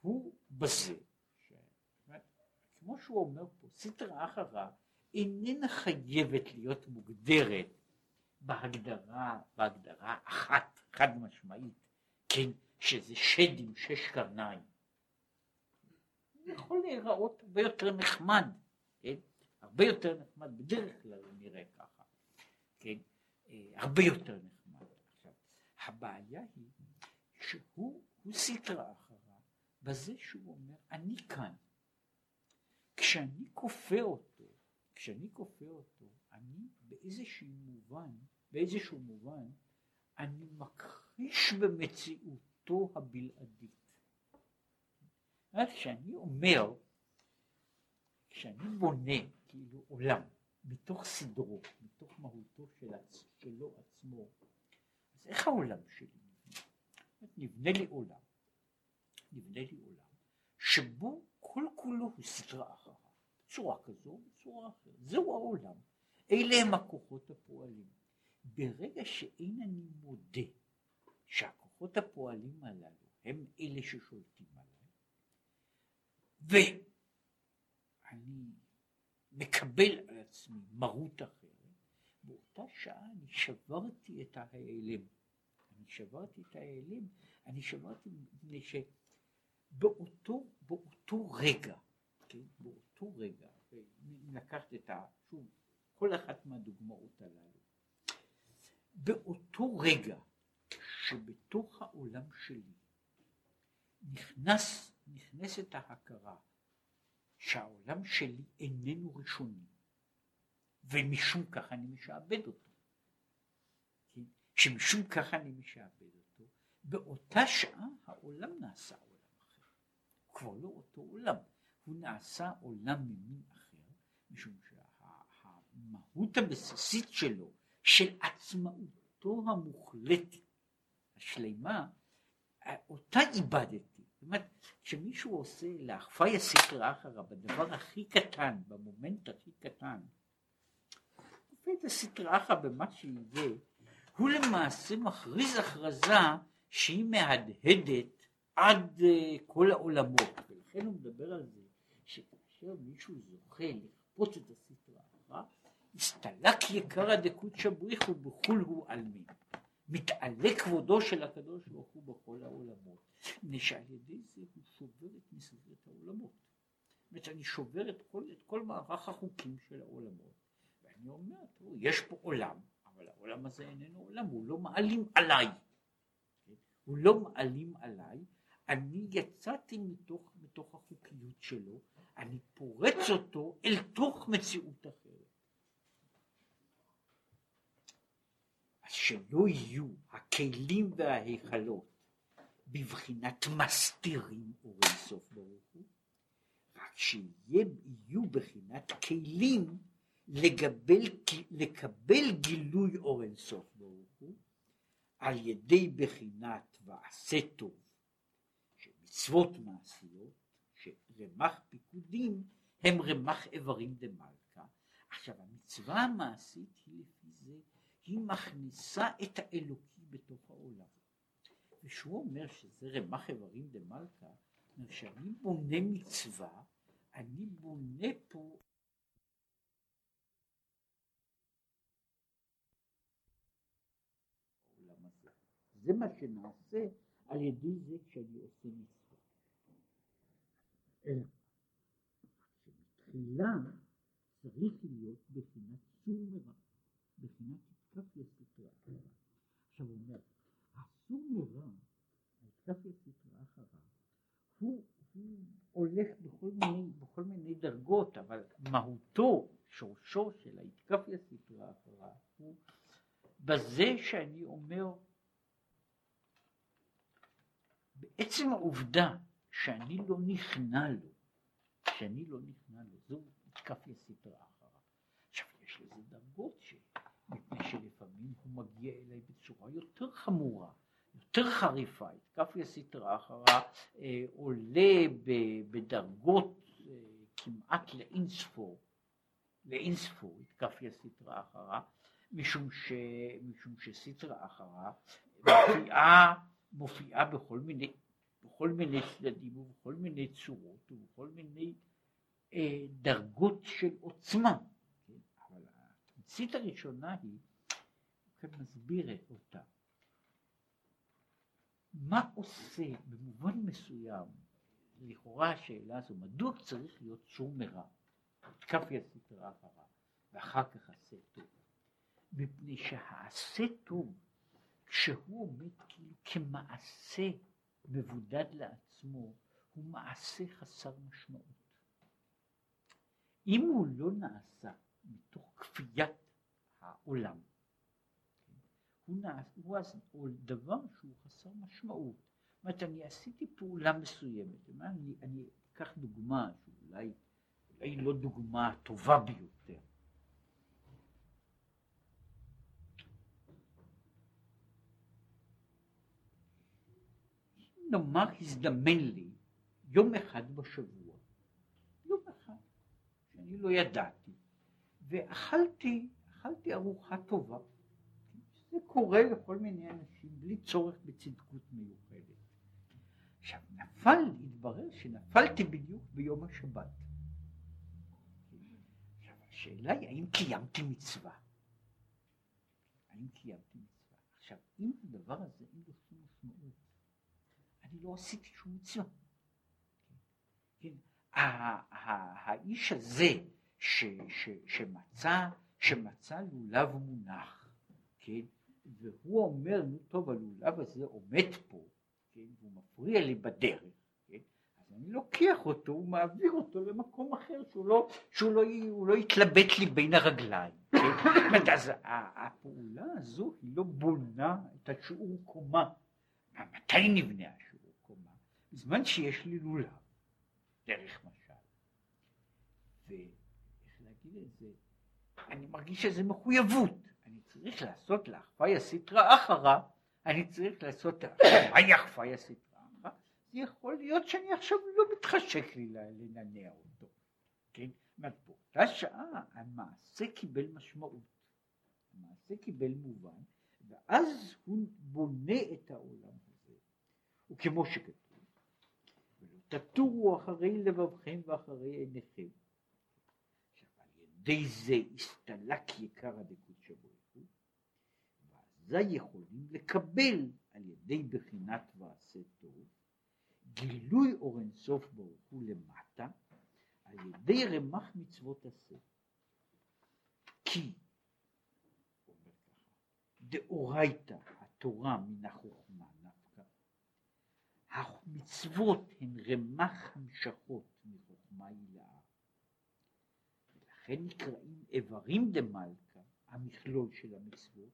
Speaker 1: הוא בזה. כמו שהוא אומר פה, סתר אחריו איננה חייבת להיות מוגדרת בהגדרה, בהגדרה אחת, חד משמעית, כן, שזה שד עם שש קרניים. זה יכול להיראות הרבה יותר נחמד, כן? הרבה יותר נחמד, בדרך כלל הוא נראה ככה, כן? אה, הרבה יותר נחמד. עכשיו, הבעיה היא שהוא סטרה אחריו בזה שהוא אומר, אני כאן. כשאני כופה אותו, כשאני כופה אותו, אני באיזשהו מובן, באיזשהו מובן, אני מכחיש במציאותו הבלעדית. כשאני אומר, כשאני בונה כאילו עולם מתוך סדרו, מתוך מהותו של עצ... שלו עצמו, אז איך העולם שלי נבנה? נבנה לי עולם, נבנה לי עולם, שבו כל כולו הוא סדרה אחריו, בצורה כזו, בצורה אחרת. זהו העולם. אלה הם הכוחות הפועלים. ברגע שאין אני מודה שהכוחות הפועלים הללו הם אלה ששולטים עליי, ואני מקבל על עצמי מרות אחרת, באותה שעה אני שברתי את ההיעלם. אני שברתי את ההיעלם, אני שברתי מפני שבאותו באותו רגע, כן, באותו רגע, אם לקחת את ה... שוב, כל אחת מהדוגמאות הללו, באותו רגע שבתוך העולם שלי נכנס, נכנסת ההכרה שהעולם שלי איננו ראשוני ומשום כך אני משעבד אותו, כן? שמשום כך אני משעבד אותו, באותה שעה העולם נעשה עולם אחר, כבר לא אותו עולם, הוא נעשה עולם ממין אחר, משום שהמהות הבסיסית שלו של עצמאותו המוחלטת, השלמה, אותה איבדתי. זאת אומרת, כשמישהו עושה לאחפיה סטרא אחרא בדבר הכי קטן, במומנט הכי קטן, עושה את הסטרא אחרא במה שיהיה, הוא למעשה מכריז הכרזה שהיא מהדהדת עד אה, כל העולמות, ולכן הוא מדבר על זה שכאשר מישהו זוכה לכפות את הסטרה אחרא, הסתלק יקרא דקודשא בריחו בחול הוא עלמין. מתעלה כבודו של הקדוש ברוך הוא בכל העולמות. מפני שעל ידי זה הוא שובר את מסגרת העולמות. זאת אומרת אני שובר את כל, את כל מערך החוקים של העולמות. ואני אומר, תראו, יש פה עולם, אבל העולם הזה איננו עולם, הוא לא מעלים עליי. הוא לא מעלים עליי, אני יצאתי מתוך, מתוך החוקיות שלו, אני פורץ אותו אל תוך מציאות אחרת. אז שלא יהיו הכלים וההיכלות בבחינת מסתירים אור אינסוף ברוך הוא, רק שיהיו בחינת כלים לגבל, לקבל גילוי אור אינסוף ברוך הוא על ידי בחינת ועשה טוב, שמצוות מעשיות, שרמ"ח פיקודים הם רמ"ח איברים דמלכה. עכשיו המצווה המעשית היא לפי זה, היא מכניסה את האלוקי בתוך העולם. ושהוא אומר שזה רמ"ח איברים דמלכה, כשאני בונה מצווה, אני בונה פה זה מה שנעשה על ידי זה כשאני עושה מצווה. אלא שבתחילה צריך להיות בחינת סור מרע, בחינת התקפיה סטרה אחרה. עכשיו הוא אומר, הסור מרע, התקפיה סטרה אחרה, הוא, הוא הולך בכל מיני, בכל מיני דרגות, אבל מהותו, שורשו של ההתקפיה סטרה אחרה, הוא בזה שאני אומר בעצם העובדה שאני לא נכנע לו, שאני לא נכנע לו, זו התקפיה סטרה אחריו. עכשיו יש לזה דרגות ש... מפני שלפעמים הוא מגיע אליי בצורה יותר חמורה, יותר חריפה, התקפיה סטרה אחרה אה, עולה בדרגות אה, כמעט לאינספור, לאינספור התקפיה סטרה אחרה, משום, ש, משום שסטרה אחרה מופיעה מופיעה בכל מיני, בכל מיני צדדים ובכל מיני צורות ובכל מיני אה, דרגות של עוצמה. כן? אבל התמצית הראשונה היא, כאן מסביר אותה. מה עושה במובן מסוים, לכאורה השאלה הזו, מדוע צריך להיות צור מרע, כף יסתרה אחריו, ואחר כך עשה טוב? מפני שהעשה טוב כשהוא עומד כאילו כמעשה מבודד לעצמו, הוא מעשה חסר משמעות. אם הוא לא נעשה מתוך כפיית העולם, הוא, נעשה, הוא, הוא דבר שהוא חסר משמעות. זאת אומרת, אני עשיתי פעולה מסוימת, אני, אני אקח דוגמה שאולי אולי לא דוגמה טובה ביותר. נאמר הזדמן לי יום אחד בשבוע, יום אחד, שאני לא ידעתי, ואכלתי, אכלתי ארוחה טובה. זה קורה לכל מיני אנשים בלי צורך בצדקות מיוחדת. עכשיו נפל, התברר שנפלתי בדיוק ביום השבת. עכשיו השאלה היא האם קיימתי מצווה? האם קיימתי מצווה? עכשיו אם הדבר הזה שום משמעות אני לא עשיתי שום מצווה. כן? האיש הזה ש, ש, שמצא, שמצא לולב מונח, כן? והוא אומר, נו טוב, הלולב הזה עומד פה, כן? והוא מפריע לי בדרך, כן? אז אני לוקח אותו ומעביר אותו למקום אחר, שהוא לא, שהוא לא, הוא לא יתלבט לי בין הרגליים. כן? אז הפעולה הזו היא לא בונה את השיעור קומה. מתי נבנה השיעור? בזמן שיש לי לולב, דרך משל, ואיך להגיד את זה, אני מרגיש שזה מחויבות, אני צריך לעשות לאחווה סטרא אחרא, אני צריך לעשות מהי אחווה סטרא אחרא, יכול להיות שאני עכשיו לא מתחשק לי לנענע אותו, כן? באותה שעה המעשה קיבל משמעות, המעשה קיבל מובן, ואז הוא בונה את העולם הזה, וכמו שכתוב תטורו אחרי לבבכם ואחרי עיניכם. על ידי זה הסתלק יקר הדקודשא ברוך ואזי יכולים לקבל על ידי בחינת ועשה טוב, גילוי אור אינסוף ברוך הוא למטה, על ידי רמ"ח מצוות עשה. כי, דאורייתא התורה מן החוכמה המצוות הן רמ"ח המשכות מחוכמה הילאה, ולכן נקראים איברים דמלכא, המכלול של המצוות,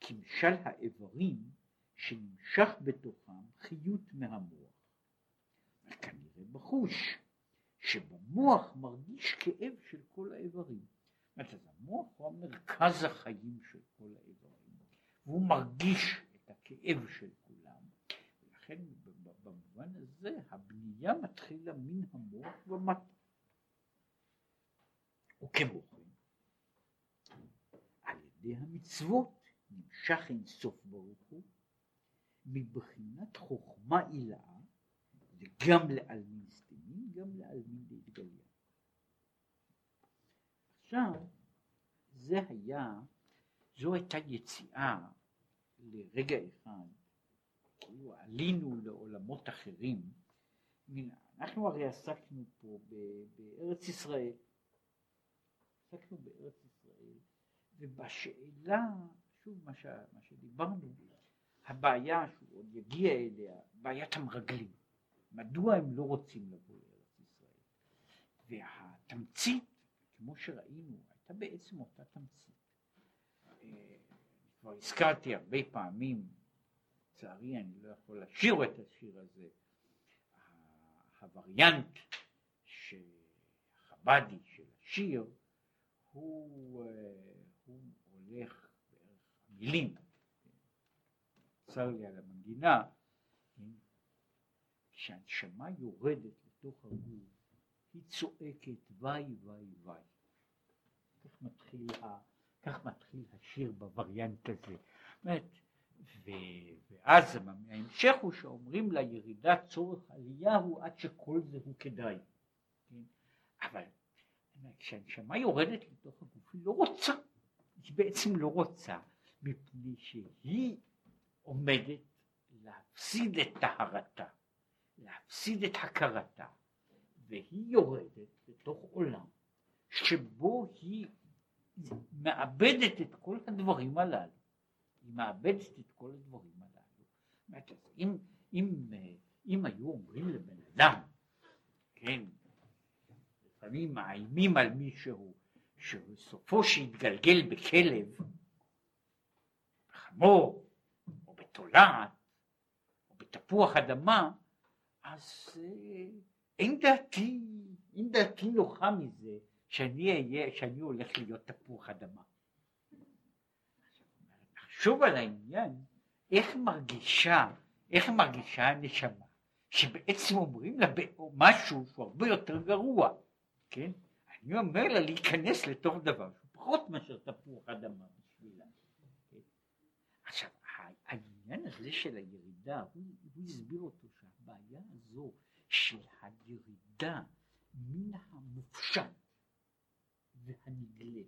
Speaker 1: כמשל האיברים שנמשך בתוכם חיות מהמוח. וכנראה בחוש, שבמוח מרגיש כאב של כל האיברים. זאת אומרת, המוח הוא המרכז החיים של כל האיברים, והוא מרגיש את הכאב של כולם, ולכן במובן הזה הבנייה מתחילה מן המוח ומטה. וכמו כן, על ידי המצוות נמשך אינסוף ברוך הוא, מבחינת חוכמה עילאה, וגם לעלמין סתימים, גם לעלמין להתגליה. עכשיו, זה היה, זו הייתה יציאה לרגע אחד, כאילו עלינו לעולמות אחרים, אנחנו הרי עסקנו פה בארץ ישראל, עסקנו בארץ ישראל, ובשאלה, שוב מה, ש, מה שדיברנו, הבעיה שהוא עוד יגיע אליה, בעיית המרגלים, מדוע הם לא רוצים לבוא לארץ ישראל, והתמצית כמו שראינו, הייתה בעצם אותה תמצית. אה, כבר הזכרתי הרבה פעמים, לצערי אני לא יכול לשיר את השיר הזה, הווריאנט החבדי של השיר הוא, אה, הוא הולך בערך המילים, צר לי על המנגינה, כשהנשמה יורדת לתוך הגוף היא צועקת וואי וואי וואי. כך מתחיל, כך מתחיל השיר בווריאנט הזה. באמת, ו, ואז ההמשך הוא שאומרים לה ירידת צורך עלייה הוא עד שכל זה הוא כדאי. כן? אבל כשהנשמה יורדת לתוך הגוף היא לא רוצה, היא בעצם לא רוצה, מפני שהיא עומדת להפסיד את טהרתה, להפסיד את הכרתה, והיא יורדת לתוך עולם שבו היא מאבדת את כל הדברים הללו. היא מאבדת את כל הדברים הללו. אם, אם, אם היו אומרים לבן אדם, כן, לפעמים מאיימים על מישהו שסופו שיתגלגל בכלב, בחמור, או בתולעת, או בתפוח אדמה, אז אה, אין דעתי, אין דעתי נוחה מזה שאני אהיה, שאני הולך להיות תפוח אדמה. נחשוב על העניין, איך מרגישה, איך מרגישה הנשמה, שבעצם אומרים לה משהו שהוא הרבה יותר גרוע, כן? אני אומר לה להיכנס לתוך דבר שהוא פחות מאשר תפוח אדמה בשבילה. כן? עכשיו, העניין הזה של הירידה, הוא, הוא הסביר אותו שהבעיה הזו של הירידה מן המופשט והנגלה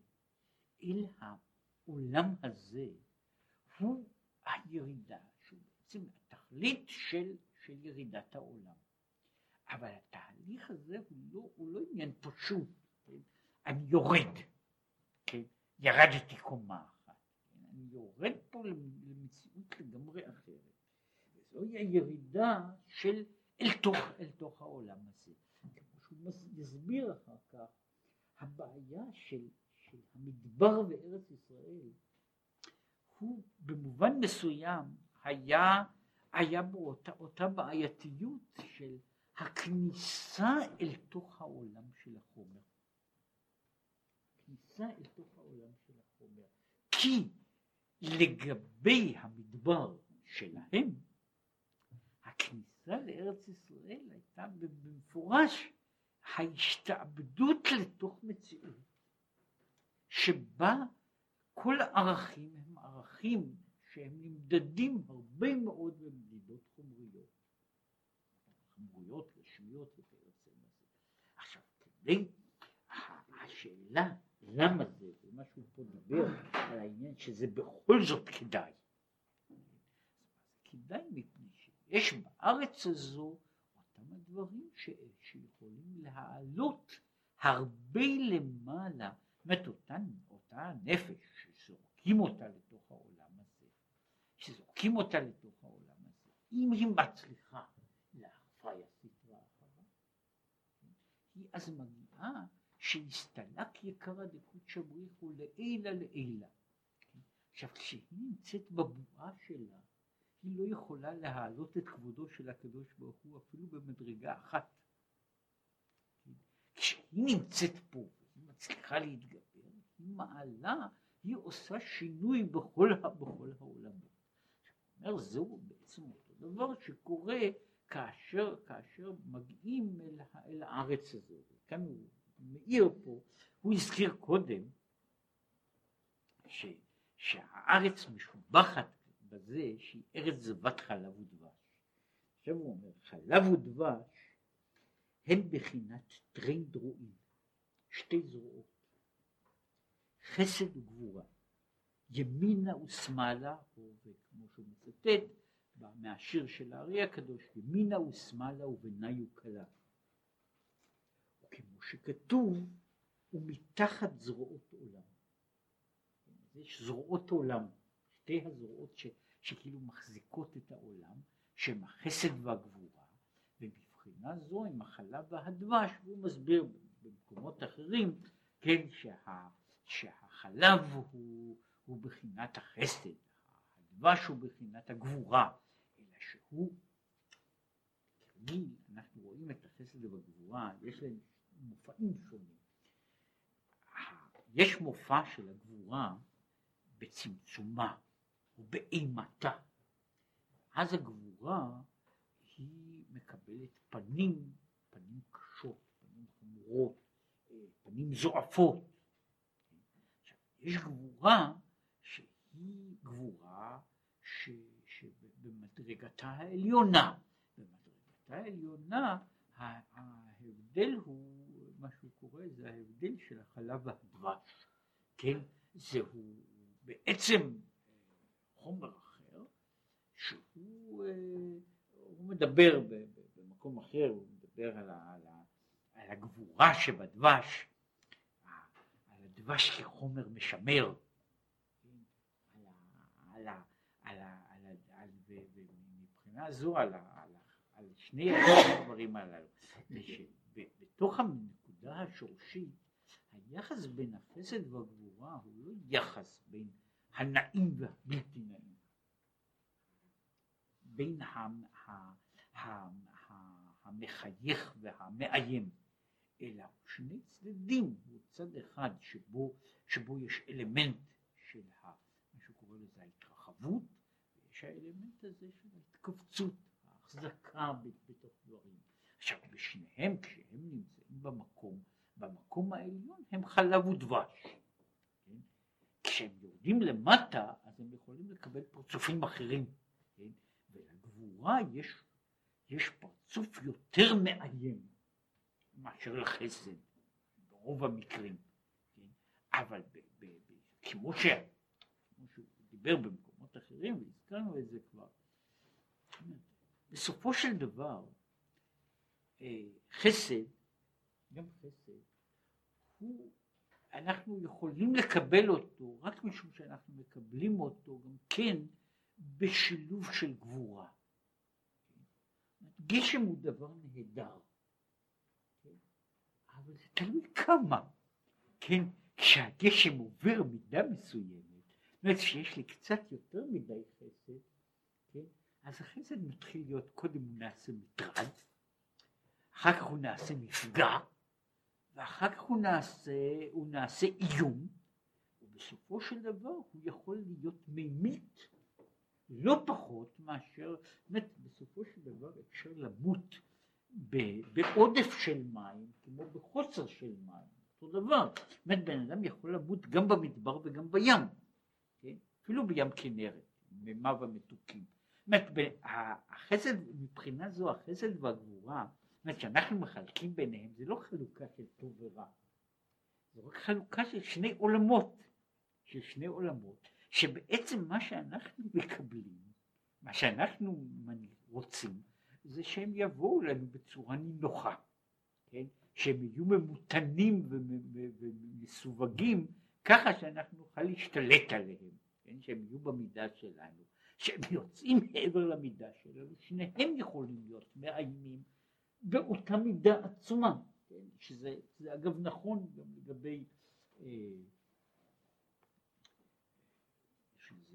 Speaker 1: אל העולם הזה הוא הירידה, שהוא בעצם התכלית של, של ירידת העולם. אבל התהליך הזה הוא לא, הוא לא עניין פשוט, כן? אני יורד, כן? ירדתי קומה אחת, כן? אני יורד פה למציאות לגמרי אחרת. וזוהי הירידה של אל תוך, אל תוך העולם הזה. כמו שהוא יסביר אחר כך, הבעיה של, של המדבר וארץ ישראל הוא במובן מסוים היה, היה בו אותה, אותה בעייתיות של הכניסה אל תוך העולם של החומר. כניסה אל תוך העולם של החומר. כי לגבי המדבר שלהם, הכניסה לארץ ישראל הייתה במפורש ההשתעבדות לתוך מציאות שבה כל הערכים הם ערכים שהם נמדדים הרבה מאוד במדידות חומריות. חמוריות, רשמיות וכיוצא בזה. עכשיו, כדי, השאלה למה זה, ומה שהוא פה דיבר על העניין שזה בכל זאת כדאי. כדאי מפני שיש בארץ הזו אותם הדברים ש, שיכולים להעלות הרבה למעלה, זאת אומרת אותה נפש שזורקים אותה לתוך העולם הזה, שזורקים אותה לתוך העולם הזה, אם היא מצליחה להפריה סטרה אחריו, היא אז מגיעה שהסתלק יקרא דקות בריחו לעילה לעילה. עכשיו כשהיא נמצאת בבועה שלה, היא לא יכולה להעלות את כבודו של הקדוש ברוך הוא אפילו במדרגה אחת. כשהיא נמצאת פה, היא מצליחה להתגבר, היא מעלה, היא עושה שינוי בכל, בכל העולמות. אומר, זהו בעצם אותו דבר שקורה כאשר, כאשר מגיעים אל, אל הארץ הזו. כאן הוא מאיר פה, הוא הזכיר קודם ש, שהארץ משובחת בזה שהיא ארץ זבת חלב ודבש. עכשיו הוא אומר, חלב ודבש הם בחינת טרין דרועים, שתי זרועות, חסד וגבורה, ימינה ושמאלה, כמו שהוא מצטט מהשיר של הארי הקדוש, ימינה ושמאלה ובניו קלה. כמו שכתוב, ומתחת זרועות עולם. יש זרועות עולם, שתי הזרועות ש, שכאילו מחזיקות את העולם, שהן החסד והגבורה, ומבחינה זו הם החלב והדבש, והוא מסביר במקומות אחרים, כן, שה, שהחלב הוא, הוא בחינת החסד, הדבש הוא בחינת הגבורה, אלא שהוא, תמיד אנחנו רואים את החסד והגבורה, יש להם מופעים שונים. יש מופע של הגבורה בצמצומה ובאימתה. אז הגבורה היא מקבלת פנים, פנים קשות, פנים חמורות, פנים זועפות. יש גבורה שהיא גבורה ש, שבמדרגתה העליונה. במדרגתה העליונה ההבדל הוא מה שהוא קורא זה ההבדל של החלב והדבש, כן? זהו בעצם אה, חומר אחר שהוא אה, מדבר במקום אחר, הוא מדבר על, ה, על, ה, על הגבורה שבדבש, על הדבש כחומר משמר, ומבחינה זו על, ה, על, ה, על שני הדברים הללו, בתוך הנקודה השורשית, היחס בין החסד והגבורה הוא לא יחס בין הנעים והבלתי נעים, בין המחייך והמאיים, אלא שני צדדים, הוא צד אחד שבו, שבו יש אלמנט של ה, מה שהוא קורא לזה ההתרחבות, ויש האלמנט הזה של ההתכווצות, ההחזקה בתוך דברים. עכשיו בשניהם כשהם נמצאים במקום, במקום העליון הם חלב ודבש. כן? כשהם יורדים למטה אז הם יכולים לקבל פרצופים אחרים. כן? ולגבורה יש, יש פרצוף יותר מאיים מאשר לחסד ברוב המקרים. כן? אבל ב, ב, ב, כמו, ש, כמו שהוא דיבר במקומות אחרים והזכרנו את זה כבר, בסופו של דבר אה, חסד, גם חסד, הוא, אנחנו יכולים לקבל אותו רק משום שאנחנו מקבלים אותו גם כן בשילוב של גבורה. גשם הוא דבר נהדר, כן? אבל זה תלוי כמה. כן, כשהגשם עובר מידה מסוימת, זאת אומרת שיש לי קצת יותר מדי חסד, כן, אז החסד מתחיל להיות, קודם הוא נעשה מטרד, אחר כך הוא נעשה מפגע, ואחר כך הוא נעשה, הוא נעשה איום, ובסופו של דבר הוא יכול להיות ממית לא פחות מאשר, באמת בסופו של דבר אפשר למות בעודף של מים כמו בחוסר של מים, אותו דבר, באמת בן אדם יכול למות גם במדבר וגם בים, כן? אפילו בים כנרת, מימיו המתוקים, אומרת, החסד, מבחינה זו החסד והגבורה, זאת אומרת שאנחנו מחלקים ביניהם, זה לא חלוקה של טוב ורע, זה רק חלוקה של שני עולמות, של שני עולמות, שבעצם מה שאנחנו מקבלים, מה שאנחנו רוצים, זה שהם יבואו לנו בצורה נינוחה, כן? שהם יהיו ממותנים ומסווגים ככה שאנחנו נוכל להשתלט עליהם, כן? שהם יהיו במידה שלנו. שהם יוצאים מעבר למידה שלנו, שניהם יכולים להיות מאיימים באותה מידה עצומה, כן? שזה אגב נכון גם לגבי, אה,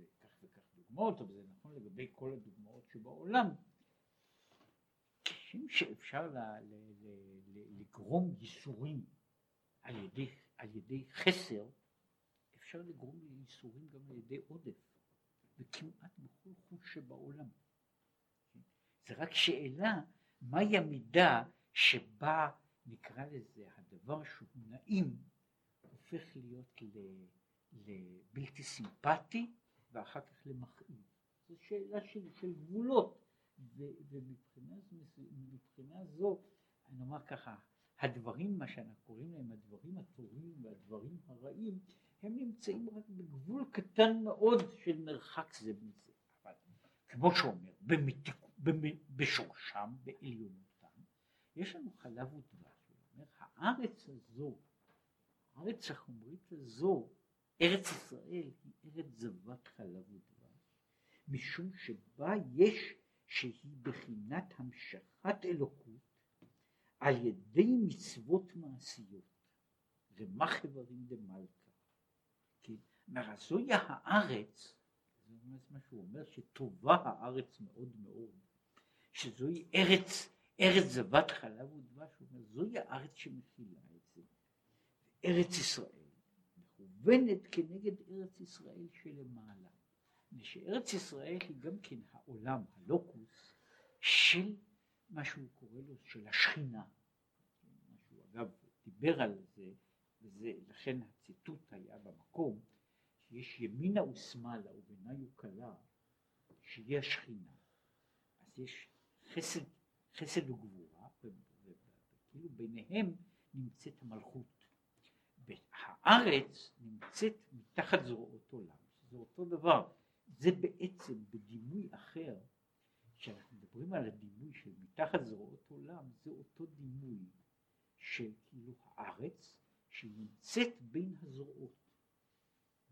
Speaker 1: יש כך וכך דוגמאות, אבל זה נכון לגבי כל הדוגמאות שבעולם, כשם שאפשר ל, ל, ל, ל, לגרום ייסורים על על ידי חסר, אפשר לגרום ייסורים גם על ידי עודף. וכמעט בכל חוש שבעולם. זה רק שאלה מהי המידה שבה נקרא לזה הדבר שהוא נעים הופך להיות לבלתי סימפטי ואחר כך למכאיב. זו שאלה של, של גבולות ומבחינה זו אני אומר ככה הדברים מה שאנחנו קוראים להם הדברים הטובים והדברים הרעים הם נמצאים רק בגבול קטן מאוד של מרחק זה מזה. אבל כמו שאומר, במתק... בשורשם, בעליונותם, יש לנו חלב ודבש. אומר, הארץ הזו, הארץ החומרית הזו, ארץ ישראל היא ארץ זבת חלב ודבש, משום שבה יש שהיא בחינת המשכת אלוקות על ידי מצוות מעשיות, ומה חברים דמלכה. אומר, זוהי הארץ, זה מה שהוא אומר, שטובה הארץ מאוד מאוד, שזוהי ארץ, ארץ זבת חלב ודבש, הוא אומר, זוהי הארץ שמכילה את זה. ארץ ישראל מכוונת כנגד ארץ ישראל שלמעלה. שארץ ישראל היא גם כן העולם, הלוקוס, של מה שהוא קורא לו, של השכינה. מה שהוא אגב דיבר על זה, וזה, לכן הציטוט היה במקום, שיש ימינה ושמאלה ובעיניי וקלה, שהיא השכינה. אז יש חסד, חסד וגבורה, וכאילו ביניהם נמצאת המלכות. הארץ נמצאת מתחת זרועות עולם, זה אותו דבר. זה בעצם בדימוי אחר, כשאנחנו מדברים על הדימוי של מתחת זרועות עולם, זה אותו דימוי של כאילו הארץ שנמצאת בין הזרועות.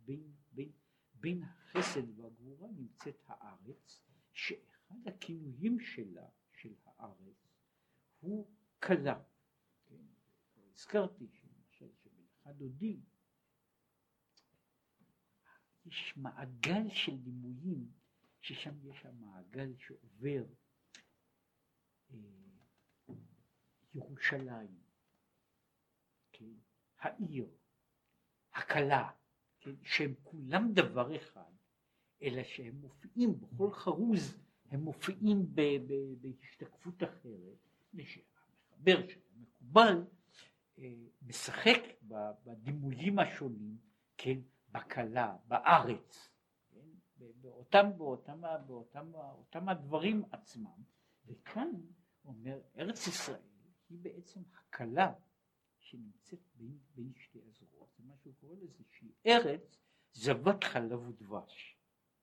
Speaker 1: בין, בין, בין החסד והגבורה נמצאת הארץ, שאחד הכינויים שלה, של הארץ, הוא כלה. כן? הזכרתי שלמשל שבלכה דודי יש מעגל של דימויים, ששם יש המעגל שעובר אה, ירושלים, כן? העיר, הכלה, כן, שהם כולם דבר אחד, אלא שהם מופיעים בכל חרוז, הם מופיעים בהשתקפות אחרת, שהמחבר אה, משחק בדימויים השונים, כן, בקלה, בארץ, כן, באותם, באותם, באותם, באותם הדברים עצמם, וכאן אומר ארץ ישראל היא בעצם הקלה שנמצאת בין, בין שתי הזרועות, זה מה שהוא קורא לזה, שהיא ארץ זבת חלב ודבש,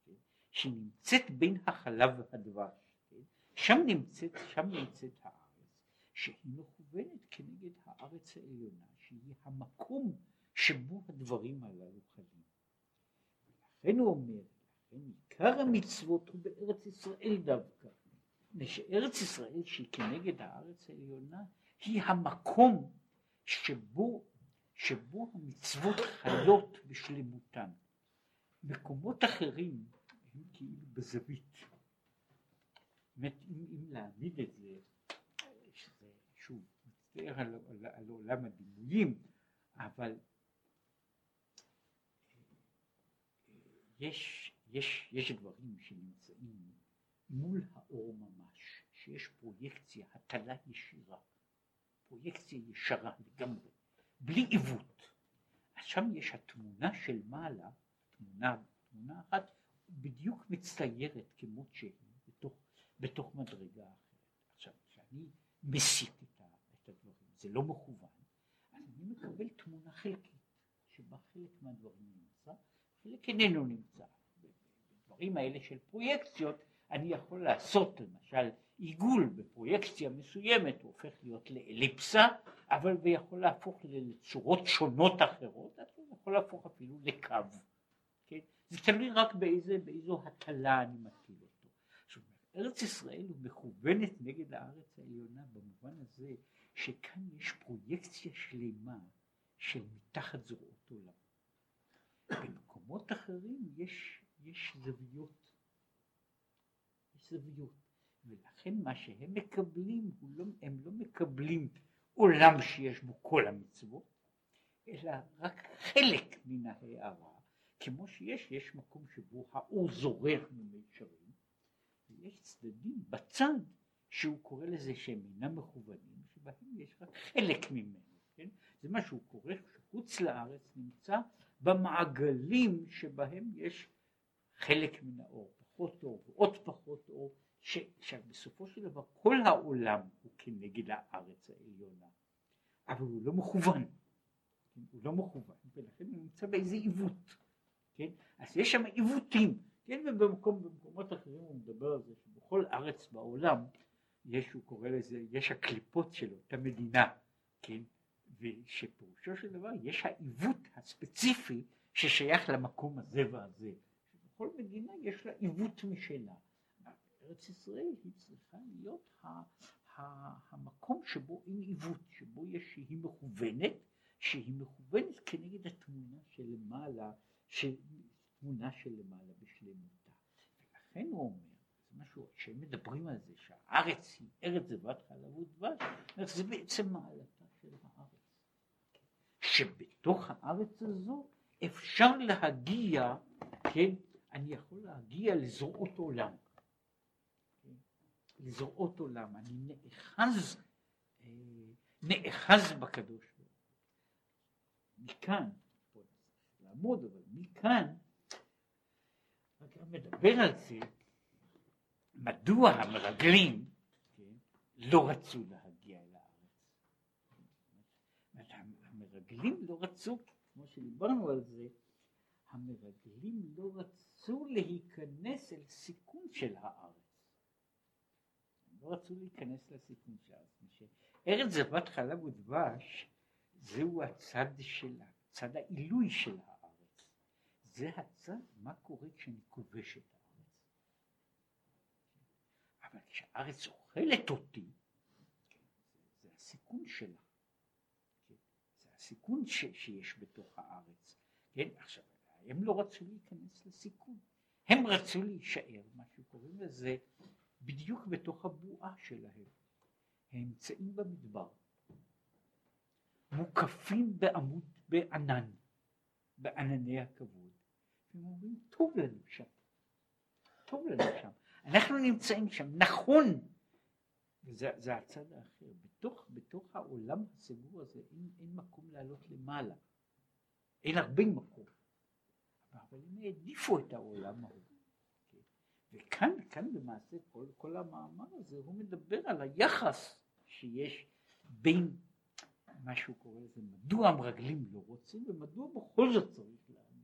Speaker 1: כן? שנמצאת בין החלב והדבש, כן? שם נמצאת, שם נמצאת הארץ, שהיא מכוונת כנגד הארץ העליונה, שהיא המקום שבו הדברים הללו חלים. לכן הוא אומר, לכן עיקר המצוות הוא בארץ ישראל דווקא, שארץ ישראל שהיא כנגד הארץ העליונה היא המקום שבו, שבו המצוות חיות בשלמותן. מקומות אחרים הם כאילו בזווית. באמת, אם, אם להעמיד את זה, שזה שוב מצטער על, על, על עולם הדימויים, אבל יש, יש, יש דברים שנמצאים מול האור ממש, שיש פרויקציה, הטלה ישירה. פרויקציה ישרה לגמרי, בלי עיוות. אז שם יש התמונה של מעלה, תמונה, תמונה אחת, בדיוק מצטיירת כמות שהיא, בתוך מדרגה אחרת. עכשיו, כשאני מסיט את הדברים, זה לא מכוון, אז אני מקבל תמונה חלקית, שבה חלק מהדברים נמצא, חלק איננו נמצא. בדברים האלה של פרויקציות, אני יכול לעשות למשל עיגול בפרויקציה מסוימת, הוא הופך להיות לאליפסה, אבל ויכול להפוך לצורות שונות אחרות, הוא יכול להפוך אפילו לקו. כן? זה תלוי רק באיזה, באיזו הטלה אני מטיל אותו. עכשיו, ארץ ישראל הוא מכוונת נגד הארץ העליונה במובן הזה שכאן יש פרויקציה שלמה של מתחת זרועות עולם. במקומות אחרים יש, יש זוויות. יש זוויות. ולכן מה שהם מקבלים, לא, הם לא מקבלים עולם שיש בו כל המצוות, אלא רק חלק מן ההערה, כמו שיש, יש מקום שבו האור זורח ממישרים, ויש צדדים בצד שהוא קורא לזה שהם אינם מכוונים, שבהם יש רק חלק ממנו, כן? זה מה שהוא קורא שחוץ לארץ נמצא במעגלים שבהם יש חלק מן האור, פחות אור ועוד פחות אור, שבסופו של דבר כל העולם הוא כנגד הארץ העליונה, אבל הוא לא מכוון, כן? הוא לא מכוון, ולכן הוא נמצא באיזה עיוות, כן? אז יש שם עיוותים, כן? ובמקום, במקומות אחרים הוא מדבר על זה שבכל ארץ בעולם יש, הוא קורא לזה, יש הקליפות של אותה מדינה, כן? ושפירושו של דבר יש העיוות הספציפי ששייך למקום הזה והזה. בכל מדינה יש לה עיוות משלה. ארץ ישראל היא צריכה להיות ה, ה, המקום שבו אין עיוות, שבו יש שהיא מכוונת, שהיא מכוונת כנגד התמונה שלמעלה, של, תמונה שלמעלה בשלמותה. ולכן הוא אומר, זה משהו, כשהם מדברים על זה שהארץ היא ארץ זבת חלב ודבש, זה בעצם מעלתה של הארץ. שבתוך הארץ הזו אפשר להגיע, כן, אני יכול להגיע לזרועות עולם. לזרועות עולם, אני נאחז, אה, נאחז בקדוש ברוך הוא. מכאן, לעמוד, אבל מכאן, אתה מדבר על זה, מדוע המרגלים כן, לא רצו להגיע אל הארץ. המרגלים לא רצו, כמו שדיברנו על זה, המרגלים לא רצו להיכנס אל סיכון של הארץ. לא רצו להיכנס לסיכון שם. ארץ זבת חלב ודבש זהו הצד של, הצד העילוי של הארץ. זה הצד, מה קורה כשאני כובש את הארץ. אבל כשהארץ אוכלת אותי, זה הסיכון שלה. הסיכון ש, שיש בתוך הארץ. כן, עכשיו, הם לא רצו להיכנס לסיכון. הם רצו להישאר, מה שקוראים לזה בדיוק בתוך הבועה שלהם. הם נמצאים במדבר, מוקפים בעמוד, בענן, בענני הכבוד, והם אומרים, טוב לנו שם, טוב לנו שם. אנחנו נמצאים שם, נכון, וזה זה הצד האחר, בתוך, בתוך העולם הסגור הזה אין, אין מקום לעלות למעלה, אין הרבה מקום, אבל הם העדיפו את העולם ההוא. וכאן, כאן למעשה כל, כל המאמר הזה הוא מדבר על היחס שיש בין מה שהוא קורא לזה מדוע המרגלים לא רוצים ומדוע בכל זאת צריך לעשות.